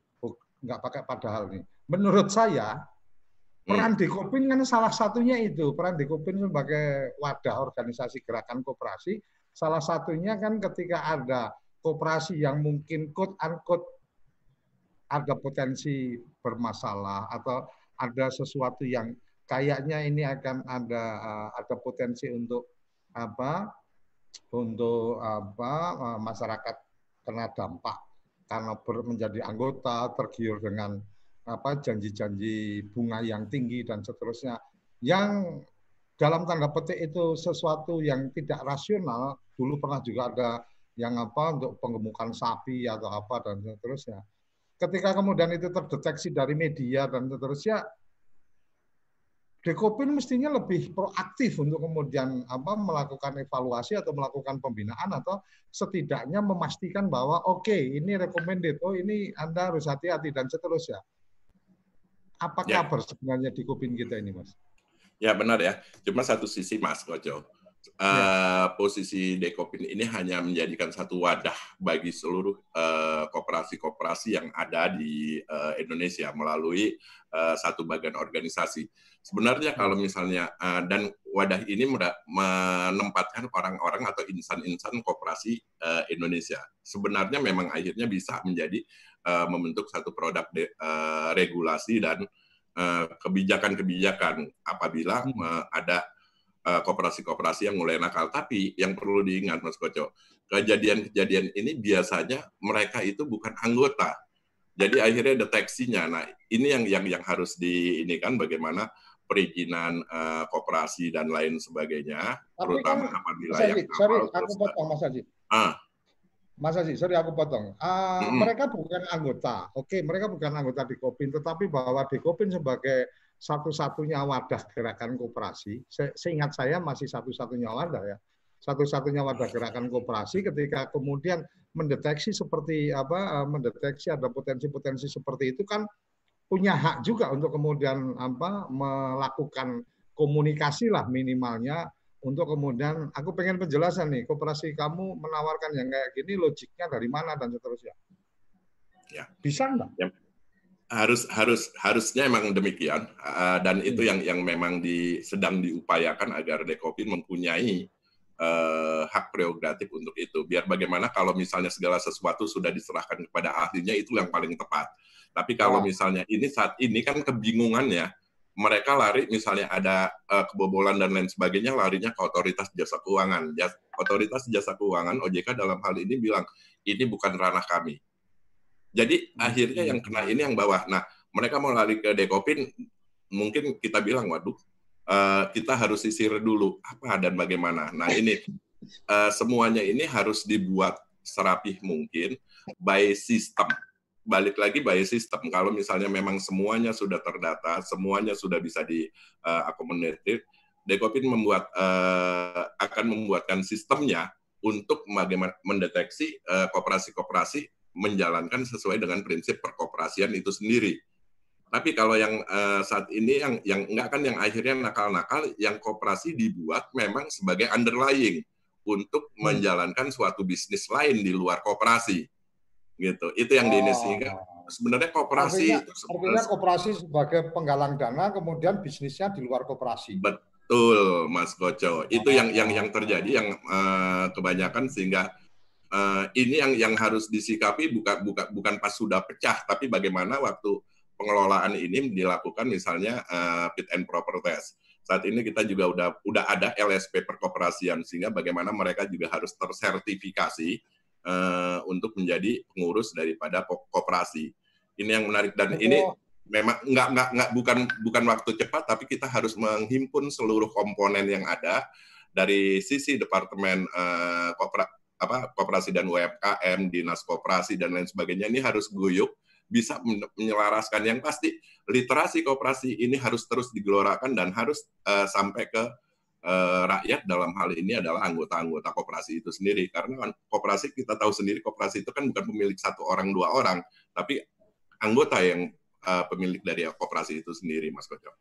nggak pakai padahal nih. Menurut saya peran hmm. Dekopin kan salah satunya itu peran Dekopin sebagai wadah organisasi gerakan koperasi salah satunya kan ketika ada koperasi yang mungkin quote unquote ada potensi bermasalah atau ada sesuatu yang kayaknya ini akan ada uh, ada potensi untuk apa untuk apa uh, masyarakat kena dampak karena ber, menjadi anggota tergiur dengan apa janji-janji bunga yang tinggi dan seterusnya yang dalam tanda petik itu sesuatu yang tidak rasional. Dulu pernah juga ada yang apa untuk penggemukan sapi atau apa dan seterusnya. Ketika kemudian itu terdeteksi dari media dan seterusnya Dekopin mestinya lebih proaktif untuk kemudian apa melakukan evaluasi atau melakukan pembinaan atau setidaknya memastikan bahwa oke okay, ini recommended, oh ini Anda harus hati-hati dan seterusnya. Apa ya. kabar sebenarnya di Kopin kita ini, Mas? Ya benar ya. Cuma satu sisi Mas Kojo. Uh, posisi Dekopin ini hanya menjadikan satu wadah bagi seluruh eh, koperasi-koperasi uh, yang ada di uh, Indonesia melalui uh, satu bagian organisasi. Sebenarnya kalau misalnya uh, dan wadah ini menempatkan orang-orang atau insan-insan koperasi uh, Indonesia. Sebenarnya memang akhirnya bisa menjadi uh, membentuk satu produk de, uh, regulasi dan kebijakan-kebijakan apabila hmm. ada Eh, koperasi-koperasi yang mulai nakal. Tapi yang perlu diingat Mas Koco, kejadian-kejadian ini biasanya mereka itu bukan anggota. Jadi akhirnya deteksinya. Nah, ini yang yang yang harus di ini kan bagaimana perizinan uh, koperasi dan lain sebagainya, Tapi terutama kan, apabila Mas yang sorry, aku potong Mas Haji. Ah. Mas Haji, sorry aku potong. Uh, mm -hmm. Mereka bukan anggota. Oke, mereka bukan anggota di Kopin, tetapi bahwa di Kopin sebagai satu-satunya wadah gerakan kooperasi. Seingat saya masih satu-satunya wadah ya. Satu-satunya wadah gerakan kooperasi ketika kemudian mendeteksi seperti apa eh, mendeteksi ada potensi-potensi seperti itu kan punya hak juga untuk kemudian apa melakukan komunikasi lah minimalnya untuk kemudian aku pengen penjelasan nih kooperasi kamu menawarkan yang kayak gini logiknya dari mana dan seterusnya. Ya. Bisa enggak? Ya harus harus harusnya memang demikian uh, dan itu hmm. yang yang memang di, sedang diupayakan agar Dekopin mempunyai uh, hak prerogatif untuk itu. Biar bagaimana kalau misalnya segala sesuatu sudah diserahkan kepada ahlinya itu yang paling tepat. Tapi kalau oh. misalnya ini saat ini kan kebingungannya mereka lari misalnya ada uh, kebobolan dan lain sebagainya larinya ke otoritas jasa keuangan. Jas, otoritas jasa keuangan OJK dalam hal ini bilang ini bukan ranah kami jadi akhirnya yang kena ini yang bawah. Nah, mereka mau lari ke Dekopin, mungkin kita bilang, waduh, uh, kita harus sisir dulu apa dan bagaimana. Nah, ini uh, semuanya ini harus dibuat serapih mungkin by system. Balik lagi by system. Kalau misalnya memang semuanya sudah terdata, semuanya sudah bisa di uh, Dekopin membuat uh, akan membuatkan sistemnya untuk bagaimana mendeteksi koperasi-koperasi menjalankan sesuai dengan prinsip perkoperasian itu sendiri. Tapi kalau yang uh, saat ini yang yang enggak kan yang akhirnya nakal-nakal, yang koperasi dibuat memang sebagai underlying untuk hmm. menjalankan suatu bisnis lain di luar koperasi, gitu. Itu yang oh. sebenarnya koperasi artinya, itu artinya koperasi sebagai penggalang dana, kemudian bisnisnya di luar koperasi. Betul, Mas Koco. Itu oh. yang yang yang terjadi yang uh, kebanyakan sehingga uh, ini yang yang harus disikapi bukan bukan bukan pas sudah pecah tapi bagaimana waktu pengelolaan ini dilakukan misalnya uh, fit and proper test. Saat ini kita juga udah udah ada LSP perkoperasian sehingga bagaimana mereka juga harus tersertifikasi uh, untuk menjadi pengurus daripada koperasi. Ini yang menarik dan oh. ini memang nggak nggak nggak bukan bukan waktu cepat tapi kita harus menghimpun seluruh komponen yang ada dari sisi departemen uh, apa kooperasi dan UMKM, dinas kooperasi dan lain sebagainya ini harus guyup bisa menyelaraskan yang pasti literasi kooperasi ini harus terus digelorakan dan harus uh, sampai ke uh, rakyat dalam hal ini adalah anggota-anggota kooperasi itu sendiri karena kan kooperasi kita tahu sendiri kooperasi itu kan bukan pemilik satu orang dua orang tapi anggota yang uh, pemilik dari kooperasi itu sendiri Mas Koco.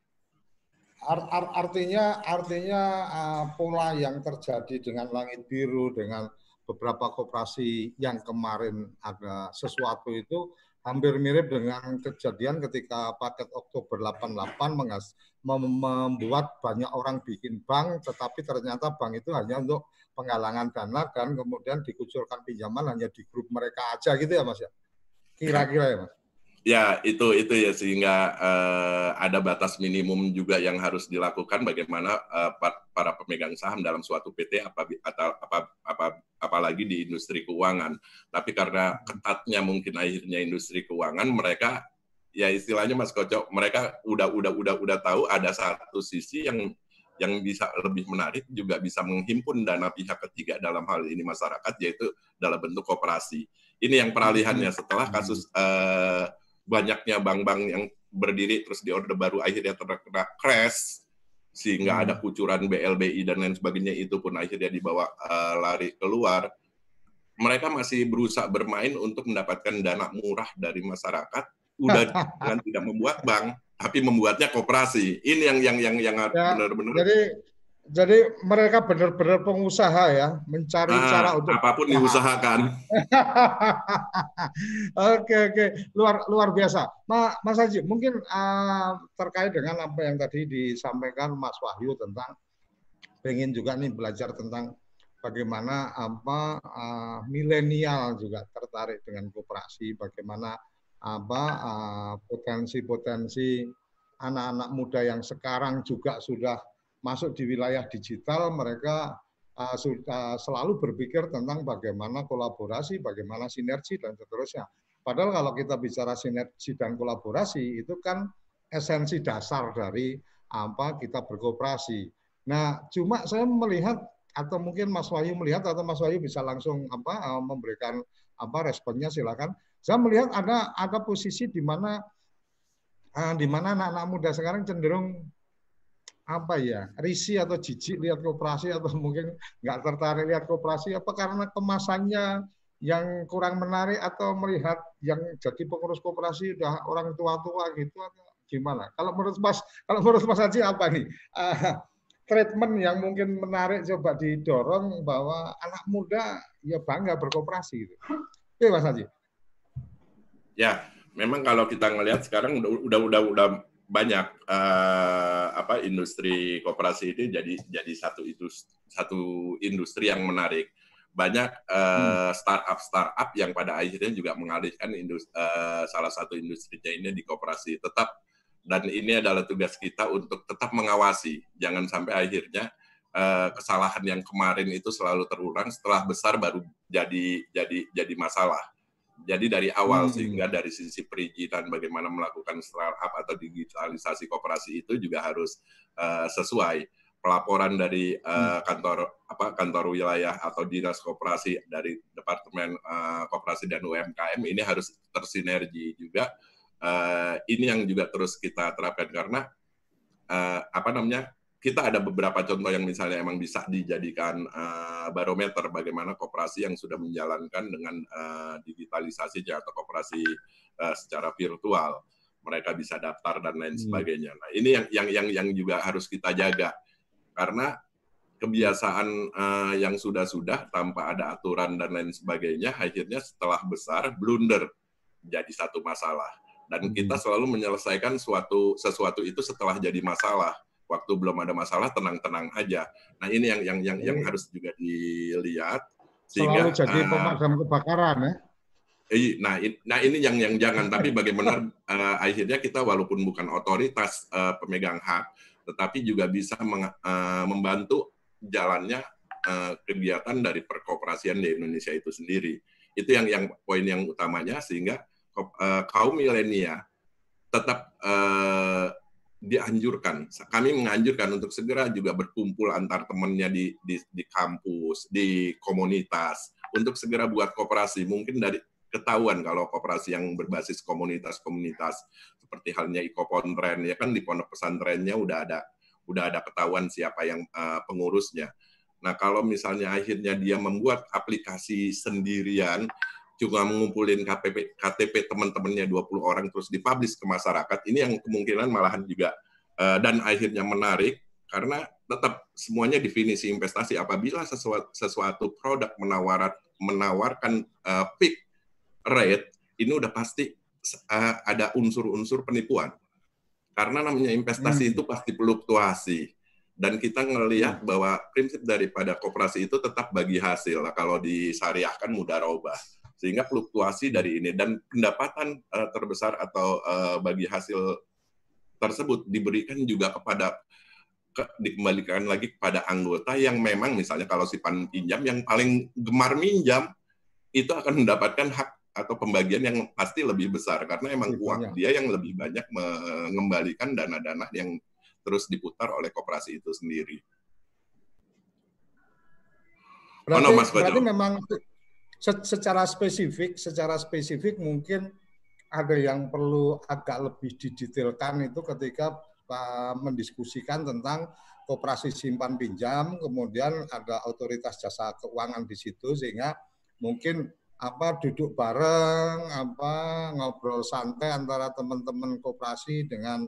Artinya artinya uh, pola yang terjadi dengan langit biru dengan beberapa koperasi yang kemarin ada sesuatu itu hampir mirip dengan kejadian ketika paket Oktober 88 mengas, membuat banyak orang bikin bank, tetapi ternyata bank itu hanya untuk penggalangan dana dan kemudian dikucurkan pinjaman hanya di grup mereka aja gitu ya Mas ya? Kira-kira ya Mas? Ya, itu itu ya sehingga uh, ada batas minimum juga yang harus dilakukan bagaimana uh, para pemegang saham dalam suatu PT apa atau apa apa apalagi di industri keuangan. Tapi karena ketatnya mungkin akhirnya industri keuangan mereka ya istilahnya Mas Kocok, mereka udah udah udah udah tahu ada satu sisi yang yang bisa lebih menarik juga bisa menghimpun dana pihak ketiga dalam hal ini masyarakat yaitu dalam bentuk kooperasi. Ini yang peralihannya setelah kasus uh, banyaknya bank-bank yang berdiri terus di order baru akhirnya terkena crash sehingga hmm. ada kucuran BLBI dan lain sebagainya itu pun akhirnya dibawa uh, lari keluar. Mereka masih berusaha bermain untuk mendapatkan dana murah dari masyarakat. Udah <laughs> dengan tidak membuat bank tapi membuatnya koperasi. Ini yang yang yang yang ya, benar-benar jadi jadi mereka benar-benar pengusaha ya, mencari ah, cara untuk apa pun diusahakan. <laughs> oke oke, luar luar biasa. Ma, Mas Haji, mungkin uh, terkait dengan apa yang tadi disampaikan Mas Wahyu tentang pengen juga nih belajar tentang bagaimana apa uh, milenial juga tertarik dengan koperasi, bagaimana apa potensi-potensi uh, anak-anak muda yang sekarang juga sudah masuk di wilayah digital mereka sudah selalu berpikir tentang bagaimana kolaborasi, bagaimana sinergi dan seterusnya. Padahal kalau kita bicara sinergi dan kolaborasi itu kan esensi dasar dari apa kita berkooperasi. Nah, cuma saya melihat atau mungkin Mas Wahyu melihat atau Mas Wahyu bisa langsung apa uh, memberikan apa responnya silakan. Saya melihat ada ada posisi di mana uh, di mana anak-anak muda sekarang cenderung apa ya risi atau jijik lihat kooperasi atau <laughs> mungkin nggak tertarik lihat kooperasi apa karena kemasannya yang kurang menarik atau melihat yang jadi pengurus kooperasi udah orang tua-tua gitu atau gimana? Kalau menurut Mas <laughs> kalau menurut Mas Haji apa nih? Uh, treatment yang mungkin menarik coba didorong bahwa anak muda ya bangga berkooperasi gitu. Oke Mas Haji. Ya, memang kalau kita ngelihat sekarang udah udah udah udah banyak uh, apa industri koperasi ini jadi jadi satu itu satu industri yang menarik. Banyak uh, startup startup yang pada akhirnya juga mengalihkan industri, uh, salah satu industrinya ini di koperasi. Tetap dan ini adalah tugas kita untuk tetap mengawasi. Jangan sampai akhirnya uh, kesalahan yang kemarin itu selalu terulang setelah besar baru jadi jadi jadi masalah jadi dari awal hmm. sehingga dari sisi perizinan bagaimana melakukan startup atau digitalisasi koperasi itu juga harus uh, sesuai. Pelaporan dari uh, kantor apa kantor wilayah atau dinas koperasi dari departemen uh, koperasi dan UMKM ini harus tersinergi juga. Uh, ini yang juga terus kita terapkan karena uh, apa namanya kita ada beberapa contoh yang misalnya emang bisa dijadikan uh, barometer bagaimana koperasi yang sudah menjalankan dengan uh, digitalisasi atau koperasi uh, secara virtual. mereka bisa daftar dan lain Hmm. sebagainya. Nah, ini yang yang yang yang juga harus kita jaga karena kebiasaan eh, yang sudah-sudah tanpa ada aturan dan lain sebagainya akhirnya setelah besar blunder jadi satu masalah dan Hmm. kita selalu menyelesaikan suatu sesuatu itu setelah jadi masalah waktu belum ada masalah tenang-tenang aja nah ini yang yang yang yang harus juga dilihat Selalu jadi eh, pemadam kebakaran ya. Eh, Nah, in- nah ini yang yang jangan. Tapi <laughs> bagaimana eh, akhirnya kita walaupun bukan otoritas eh, pemegang hak, tetapi juga bisa meng- eh, membantu jalannya eh, kegiatan dari perkoperasian di Indonesia itu sendiri. Itu yang yang poin yang utamanya sehingga eh, kaum milenial tetap eh, dianjurkan. Kami menganjurkan untuk segera juga berkumpul antar temannya di, di di kampus, di komunitas untuk segera buat koperasi. Mungkin dari ketahuan kalau koperasi yang berbasis komunitas-komunitas seperti halnya Ikopontren ya kan di pondok pesantrennya udah ada udah ada ketahuan siapa yang eh, pengurusnya. Nah, kalau misalnya akhirnya dia membuat aplikasi sendirian juga mengumpulin KTP KTP teman-temannya 20 orang terus dipublish ke masyarakat, ini yang kemungkinan malahan juga eh, dan akhirnya menarik karena tetap semuanya definisi investasi. Apabila sesuatu, sesuatu produk menawarat, menawarkan uh, peak rate ini udah pasti uh, ada unsur-unsur penipuan. Karena namanya investasi Hmm. itu pasti fluktuasi. Dan kita ngelihat bahwa prinsip daripada koperasi itu tetap bagi hasil. Nah, kalau disyariahkan mudah robah sehingga fluktuasi dari ini dan pendapatan uh, terbesar atau uh, bagi hasil tersebut diberikan juga kepada ke, dikembalikan lagi kepada anggota yang memang misalnya kalau simpan pinjam yang paling gemar minjam itu akan mendapatkan hak atau pembagian yang pasti lebih besar karena emang Lebih uang banyak. dia yang lebih banyak mengembalikan dana-dana yang terus diputar oleh koperasi itu sendiri. Berarti, no, Mas Kojo. berarti memang secara spesifik, secara spesifik mungkin ada yang perlu agak lebih didetailkan itu ketika uh, mendiskusikan tentang koperasi simpan pinjam, kemudian ada otoritas jasa keuangan di situ sehingga mungkin apa duduk bareng, apa ngobrol santai antara teman-teman koperasi dengan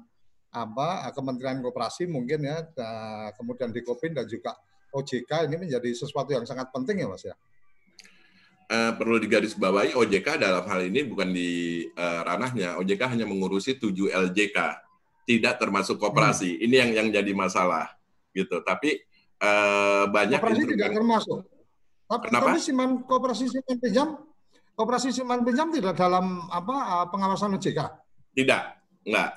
apa Kementerian Koperasi mungkin ya, da- kemudian di Kopin dan juga OJK ini menjadi sesuatu yang sangat penting ya Mas ya. Eh, perlu digarisbawahi OJK dalam hal ini bukan di eh, ranahnya. OJK hanya mengurusi 7 LJK, tidak termasuk koperasi. Hmm. Ini yang yang jadi masalah gitu. Tapi eh, banyak Koperasi tidak instrumen- termasuk. Tapi, Kenapa? tapi siman koperasi simpan pinjam, koperasi simpan pinjam tidak dalam apa uh, pengawasan OJK. Tidak, enggak,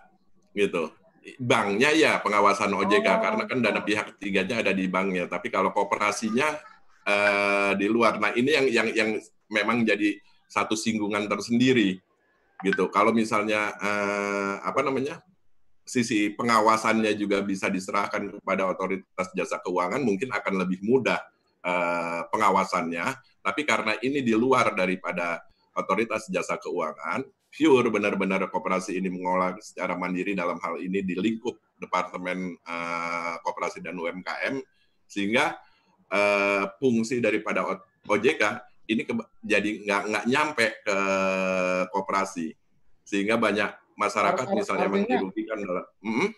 gitu. Banknya ya pengawasan OJK Oh. karena kan dana pihak ketiganya ada di banknya. Tapi kalau kooperasinya eh, di luar. Nah ini yang yang yang memang jadi satu singgungan tersendiri, gitu. Kalau misalnya eh, apa namanya sisi pengawasannya juga bisa diserahkan kepada otoritas jasa keuangan, mungkin akan lebih mudah eh, pengawasannya. Tapi karena ini di luar daripada otoritas jasa keuangan, pure benar-benar koperasi ini mengolah secara mandiri dalam hal ini di lingkup Departemen eh, Koperasi dan UMKM sehingga eh, fungsi daripada OJK ini ke- jadi nggak nggak nyampe ke koperasi sehingga banyak masyarakat Ar- ar- misalnya artinya- dirugikan dalam Mm,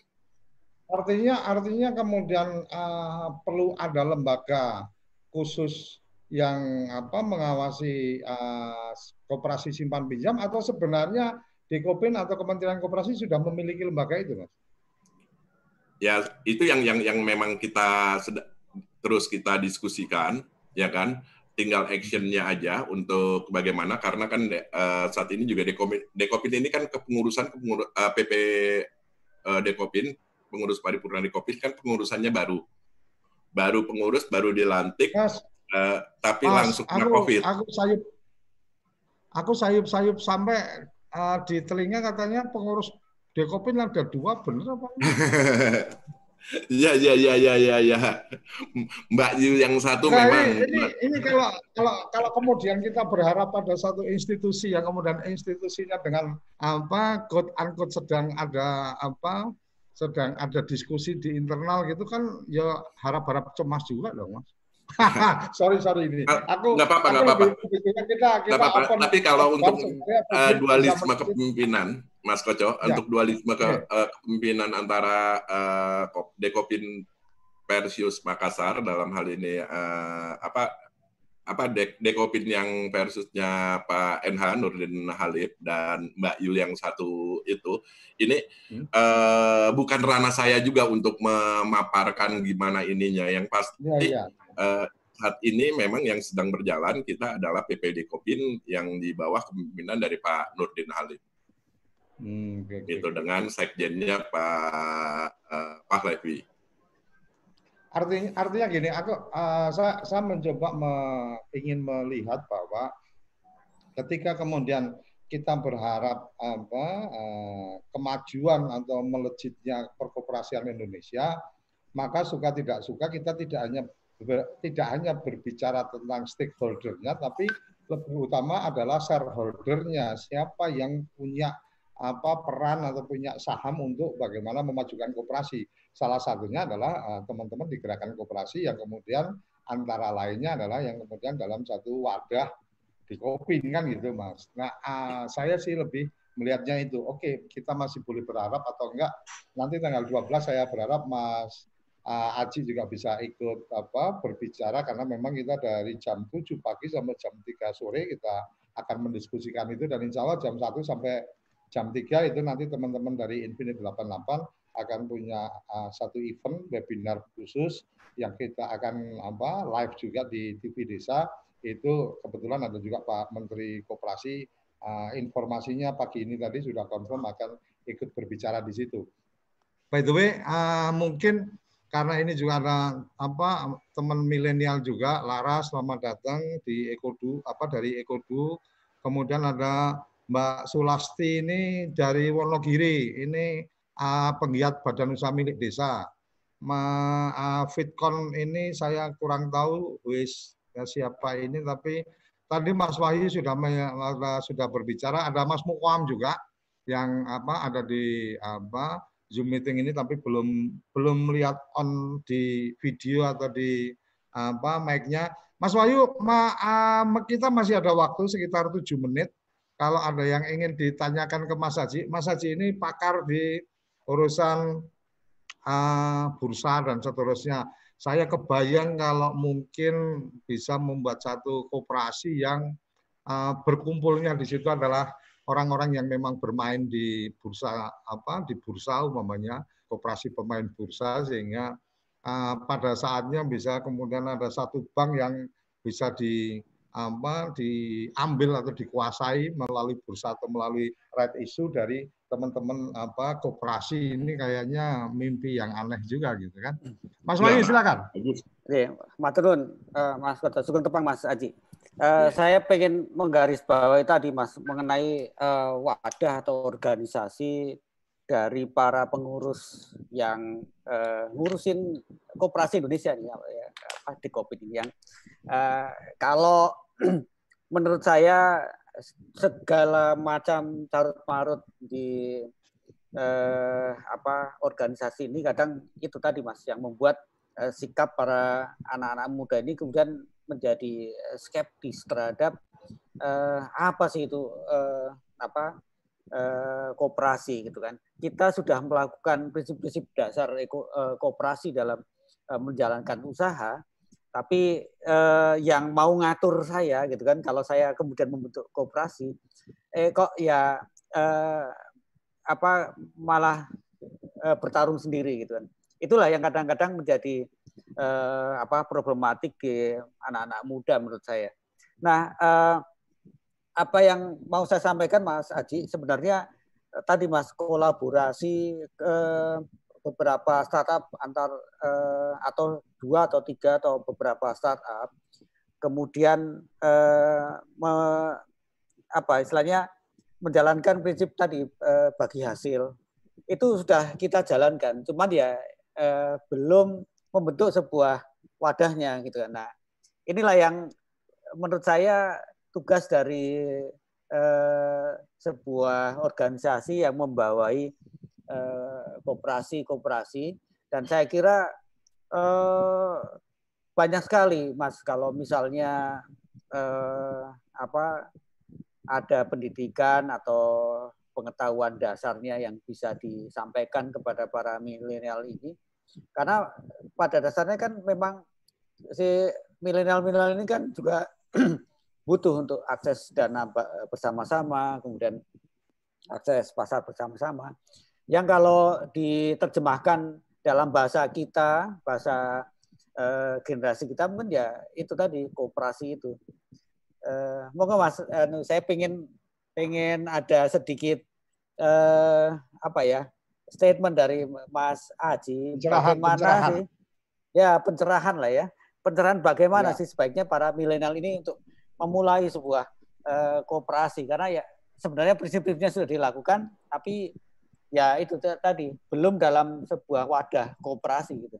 Artinya artinya kemudian uh, perlu ada lembaga khusus yang apa mengawasi uh, koperasi simpan pinjam atau sebenarnya Dekopin atau Kementerian Koperasi sudah memiliki lembaga itu, Mas? ya itu yang yang yang memang kita sed- terus kita diskusikan ya kan? Tinggal actionnya aja untuk bagaimana karena kan eh, saat ini juga Dekopin, Dekopin ini kan kepengurusan kepengur, eh, PP eh, Dekopin pengurus paripurna Dekopin kan pengurusannya baru. Baru pengurus baru dilantik Mas, eh, tapi Mas, langsung kena aku, covid. aku sayup aku sayup-sayup sampai uh, di telinga katanya pengurus Dekopin ada dua, bener apa? <laughs> Iya iya iya iya iya ya. Mbak Yu yang satu Nah, memang ini, ini, ini kalau kalau kalau kemudian kita berharap pada satu institusi yang kemudian institusinya dengan apa quote unquote sedang ada apa sedang ada diskusi di internal gitu kan ya harap-harap cemas juga dong mas. <laughs> sorry sorry ini. Aku nggak apa-apa nggak apa-apa. Kita kita apa -apa. Tapi kalau untuk uh, dualisme kepemimpinan, Mas Koco, ya. untuk dualisme ke, ya. uh, kepemimpinan antara uh, Dekopin Persius Makassar dalam hal ini uh, apa apa dek dekopin yang versusnya Pak NH Nurdin Halid dan Mbak Yul yang satu itu ini hmm. uh, bukan ranah saya juga untuk memaparkan gimana ininya yang pasti ya, ya. Uh, saat ini memang yang sedang berjalan kita adalah PPD Kopin yang di bawah kepemimpinan dari Pak Nurdin Halid. Hmm, okay, okay. Itu dengan sekjennya Pak uh, Pak Levi. Artinya, artinya gini, aku uh, saya, saya mencoba me, ingin melihat bahwa ketika kemudian kita berharap apa uh, kemajuan atau melejitnya perkoperasian Indonesia, maka suka tidak suka kita tidak hanya tidak hanya berbicara tentang stakeholdernya, tapi lebih utama adalah shareholdernya, siapa yang punya apa peran atau punya saham untuk bagaimana memajukan koperasi. Salah satunya adalah eh, teman-teman uh, di gerakan koperasi yang kemudian antara lainnya adalah yang kemudian dalam satu wadah di Kopin kan gitu Mas. Nah uh, saya sih lebih melihatnya itu. Oke, kita masih boleh berharap atau enggak. Nanti tanggal 12 saya berharap Mas uh, Aji juga bisa ikut apa berbicara karena memang kita dari jam 7 pagi sampai jam 3 sore kita akan mendiskusikan itu dan insya Allah jam 1 sampai jam 3 itu nanti teman-teman dari Infinite 88 akan punya uh, satu event webinar khusus yang kita akan apa live juga di TV Desa itu kebetulan ada juga Pak Menteri Koperasi uh, informasinya pagi ini tadi sudah confirm akan ikut berbicara di situ. By the way, uh, mungkin karena ini juga ada apa teman milenial juga Laras selamat datang di Ekodu apa dari Ekodu kemudian ada Mbak Sulasti ini dari Wonogiri, ini uh, penggiat badan usaha milik desa. Ma, uh, Fitcon ini saya kurang tahu wis ya, siapa ini, tapi tadi Mas Wahyu sudah sudah berbicara. Ada Mas Mukwam juga yang apa ada di apa Zoom meeting ini, tapi belum belum melihat on di video atau di apa mic-nya. Mas Wahyu, ma, uh, kita masih ada waktu sekitar tujuh menit kalau ada yang ingin ditanyakan ke Mas Haji, Mas Haji ini pakar di urusan uh, bursa dan seterusnya. Saya kebayang kalau mungkin bisa membuat satu koperasi yang uh, berkumpulnya di situ adalah orang-orang yang memang bermain di bursa apa di bursa umpamanya koperasi pemain bursa sehingga uh, pada saatnya bisa kemudian ada satu bank yang bisa di apa diambil atau dikuasai melalui bursa atau melalui right issue dari teman-teman apa koperasi ini kayaknya mimpi yang aneh juga gitu kan. Mas Wahyu ya, silakan. Iya, Maturun, Mas Kota, Sugeng Tepang Mas Aji. Uh, ya. Saya pengen menggaris bawahi tadi Mas mengenai uh, wadah atau organisasi dari para pengurus yang uh, ngurusin koperasi Indonesia nih ya, di COVID ini yang uh, kalau <clears throat> menurut saya segala macam carut marut di uh, apa organisasi ini kadang itu tadi mas yang membuat uh, sikap para anak-anak muda ini kemudian menjadi skeptis terhadap uh, apa sih itu uh, apa eh, kooperasi gitu kan. Kita sudah melakukan prinsip-prinsip dasar eko, eh, kooperasi dalam eh, menjalankan usaha, tapi eh, yang mau ngatur saya gitu kan, kalau saya kemudian membentuk kooperasi, eh kok ya eh, apa malah eh, bertarung sendiri gitu kan. Itulah yang kadang-kadang menjadi eh, apa problematik di anak-anak muda menurut saya. Nah, eh, apa yang mau saya sampaikan Mas Aji sebenarnya eh, tadi Mas kolaborasi ke beberapa startup antar eh, atau dua atau tiga atau beberapa startup kemudian eh, me, apa istilahnya menjalankan prinsip tadi eh, bagi hasil itu sudah kita jalankan cuman ya eh, belum membentuk sebuah wadahnya gitu kan nah inilah yang menurut saya tugas dari eh, sebuah organisasi yang membawai eh, kooperasi-kooperasi dan saya kira eh, banyak sekali, Mas. Kalau misalnya eh, apa ada pendidikan atau pengetahuan dasarnya yang bisa disampaikan kepada para milenial ini, karena pada dasarnya kan memang si milenial-milenial ini kan juga <clears throat> butuh untuk akses dana bersama-sama, kemudian akses pasar bersama-sama. Yang kalau diterjemahkan dalam bahasa kita, bahasa eh, generasi kita mungkin ya itu tadi kooperasi itu. Eh, moga mas, eh, saya pengen pengen ada sedikit eh, apa ya statement dari Mas Aji pencerahan, bagaimana pencerahan. sih ya pencerahan lah ya pencerahan bagaimana Ya. sih sebaiknya para milenial ini untuk memulai sebuah eh, kooperasi karena ya sebenarnya prinsip-prinsipnya sudah dilakukan tapi ya itu tadi belum dalam sebuah wadah kooperasi gitu.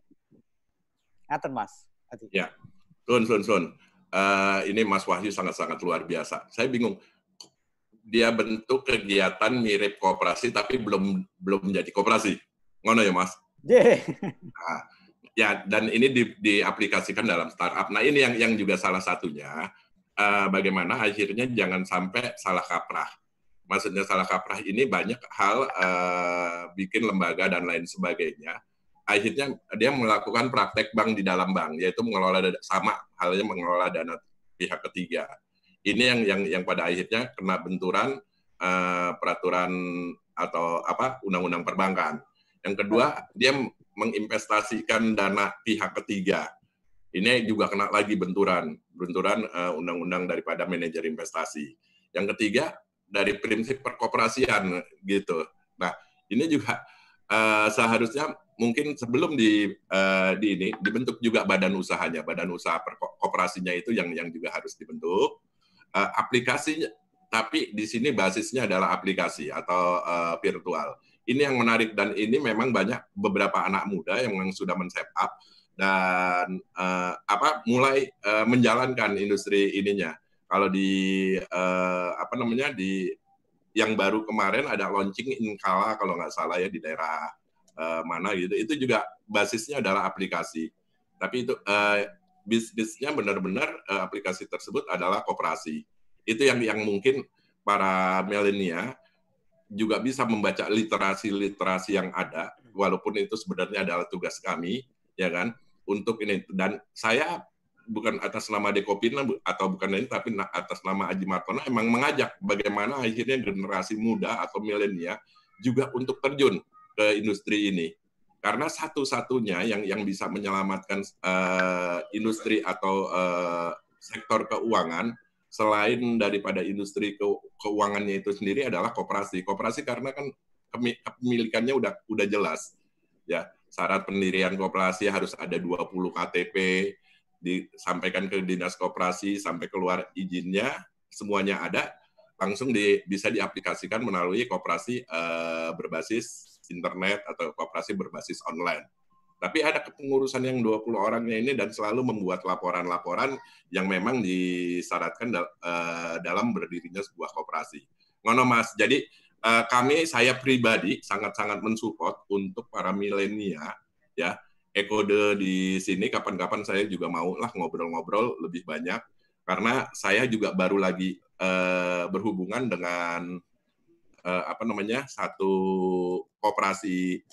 Ngaten Mas. Aji. Ya. Sun, Sun, Sun. Eh, ini Mas Wahyu sangat-sangat luar biasa. Saya bingung. Dia bentuk kegiatan mirip kooperasi tapi belum belum menjadi kooperasi. Ngono ya Mas? Ye. Ya, dan ini di, diaplikasikan dalam startup. Nah, ini yang yang juga salah satunya eh, bagaimana akhirnya jangan sampai salah kaprah. Maksudnya salah kaprah ini banyak hal eh, bikin lembaga dan lain sebagainya. Akhirnya dia melakukan praktek bank di dalam bank, yaitu mengelola dana- sama halnya mengelola dana pihak ketiga. Ini yang yang yang pada akhirnya kena benturan eh, peraturan atau apa undang-undang perbankan. Yang kedua, dia menginvestasikan dana pihak ketiga. Ini juga kena lagi benturan, benturan eh, undang-undang daripada manajer investasi. Yang ketiga dari prinsip perkoperasian gitu. Nah, ini juga eh, seharusnya mungkin sebelum di eh, di ini dibentuk juga badan usahanya, badan usaha perkoperasinya itu yang yang juga harus dibentuk. Eh, aplikasinya tapi di sini basisnya adalah aplikasi atau eh, virtual ini yang menarik dan ini memang banyak beberapa anak muda yang sudah men-set up dan eh, apa mulai eh, menjalankan industri ininya. Kalau di eh, apa namanya di yang baru kemarin ada launching Inkala kalau nggak salah ya di daerah eh, mana gitu. Itu juga basisnya adalah aplikasi. Tapi itu eh, bisnisnya benar-benar eh, aplikasi tersebut adalah koperasi. Itu yang yang mungkin para milenial juga bisa membaca literasi-literasi yang ada, walaupun itu sebenarnya adalah tugas kami, ya kan, untuk ini. Dan saya bukan atas nama Dekopina atau bukan ini, tapi atas nama Aji Martono emang mengajak bagaimana akhirnya generasi muda atau milenial juga untuk terjun ke industri ini. Karena satu-satunya yang yang bisa menyelamatkan eh, industri atau eh, sektor keuangan selain daripada industri ke- keuangannya itu sendiri adalah koperasi. Koperasi karena kan kepemilikannya udah udah jelas. Ya, syarat pendirian koperasi harus ada 20 KTP, disampaikan ke dinas koperasi sampai keluar izinnya, semuanya ada, langsung di, bisa diaplikasikan melalui koperasi eh, berbasis internet atau koperasi berbasis online. Tapi ada kepengurusan yang 20 orangnya ini dan selalu membuat laporan-laporan yang memang disyaratkan dal- eh, dalam berdirinya sebuah koperasi. Ngono Mas, jadi eh, kami saya pribadi sangat-sangat mensupport untuk para milenial ya. Ekode di sini kapan-kapan saya juga mau lah ngobrol-ngobrol lebih banyak karena saya juga baru lagi eh, berhubungan dengan eh, apa namanya satu koperasi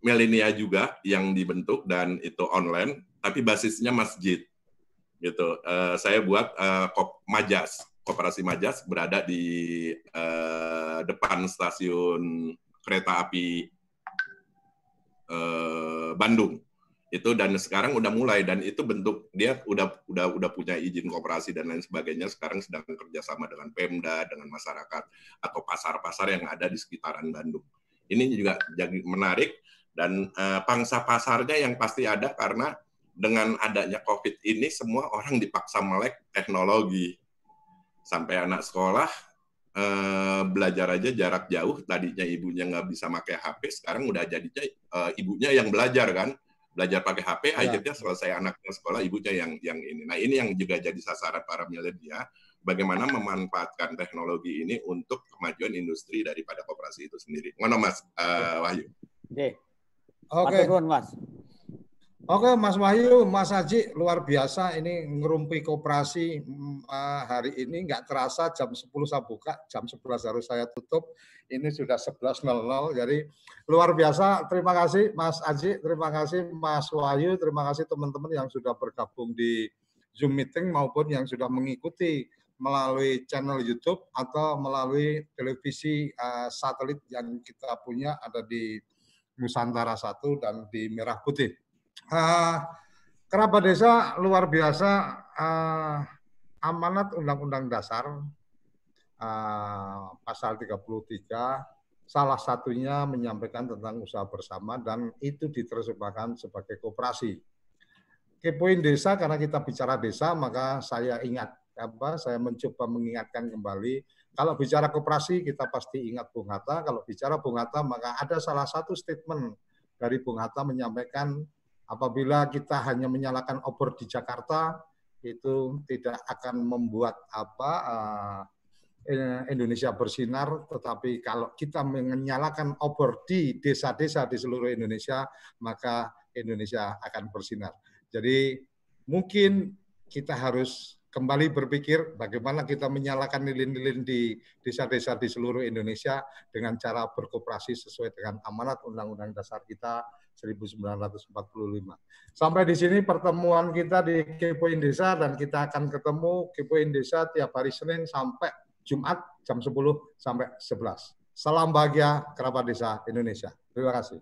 milenial juga yang dibentuk dan itu online tapi basisnya masjid gitu. Eh, saya buat kop Majas, koperasi Majas berada di eh, depan stasiun kereta api eh, Bandung. Itu dan sekarang udah mulai dan itu bentuk dia udah udah udah punya izin koperasi dan lain sebagainya. Sekarang sedang kerjasama dengan Pemda, dengan masyarakat atau pasar-pasar yang ada di sekitaran Bandung. Ini juga jadi menarik dan eh, pangsa pasarnya yang pasti ada karena dengan adanya COVID ini semua orang dipaksa melek teknologi. Sampai anak sekolah eh, belajar aja jarak jauh, tadinya ibunya nggak bisa pakai HP, sekarang udah jadinya eh, ibunya yang belajar kan, belajar pakai HP, Ya. akhirnya selesai anaknya sekolah, ibunya yang yang ini. Nah ini yang juga jadi sasaran para milenial, bagaimana memanfaatkan teknologi ini untuk kemajuan industri daripada koperasi itu sendiri. Mana Mas eh, Wahyu? Oke. Oke, nuwun, Mas. Oke, Mas Wahyu, Mas Haji, luar biasa ini ngerumpi koperasi uh, hari ini nggak terasa jam 10 saya buka, jam 11 harus saya tutup. Ini sudah 11.00, jadi luar biasa. Terima kasih Mas Haji, terima kasih Mas Wahyu, terima kasih teman-teman yang sudah bergabung di Zoom meeting maupun yang sudah mengikuti melalui channel YouTube atau melalui televisi uh, satelit yang kita punya ada di Nusantara satu dan di Merah Putih uh, kerabat desa luar biasa uh, amanat Undang-Undang Dasar uh, pasal 33 salah satunya menyampaikan tentang usaha bersama dan itu diterjemahkan sebagai kooperasi. Kepoin desa karena kita bicara desa maka saya ingat apa saya mencoba mengingatkan kembali. Kalau bicara kooperasi kita pasti ingat Bung Hatta, kalau bicara Bung Hatta maka ada salah satu statement dari Bung Hatta menyampaikan Apabila kita hanya menyalakan obor di Jakarta, itu tidak akan membuat apa uh, Indonesia bersinar, tetapi kalau kita menyalakan obor di desa-desa di seluruh Indonesia, maka Indonesia akan bersinar. Jadi mungkin kita harus kembali berpikir bagaimana kita menyalakan lilin-lilin di desa-desa di seluruh Indonesia dengan cara berkooperasi sesuai dengan amanat Undang-Undang Dasar kita 1945. Sampai di sini pertemuan kita di Kepoin Desa dan kita akan ketemu Kepoin Desa tiap hari Senin sampai Jumat jam 10 sampai 11. Salam bahagia kerabat desa Indonesia. Terima kasih.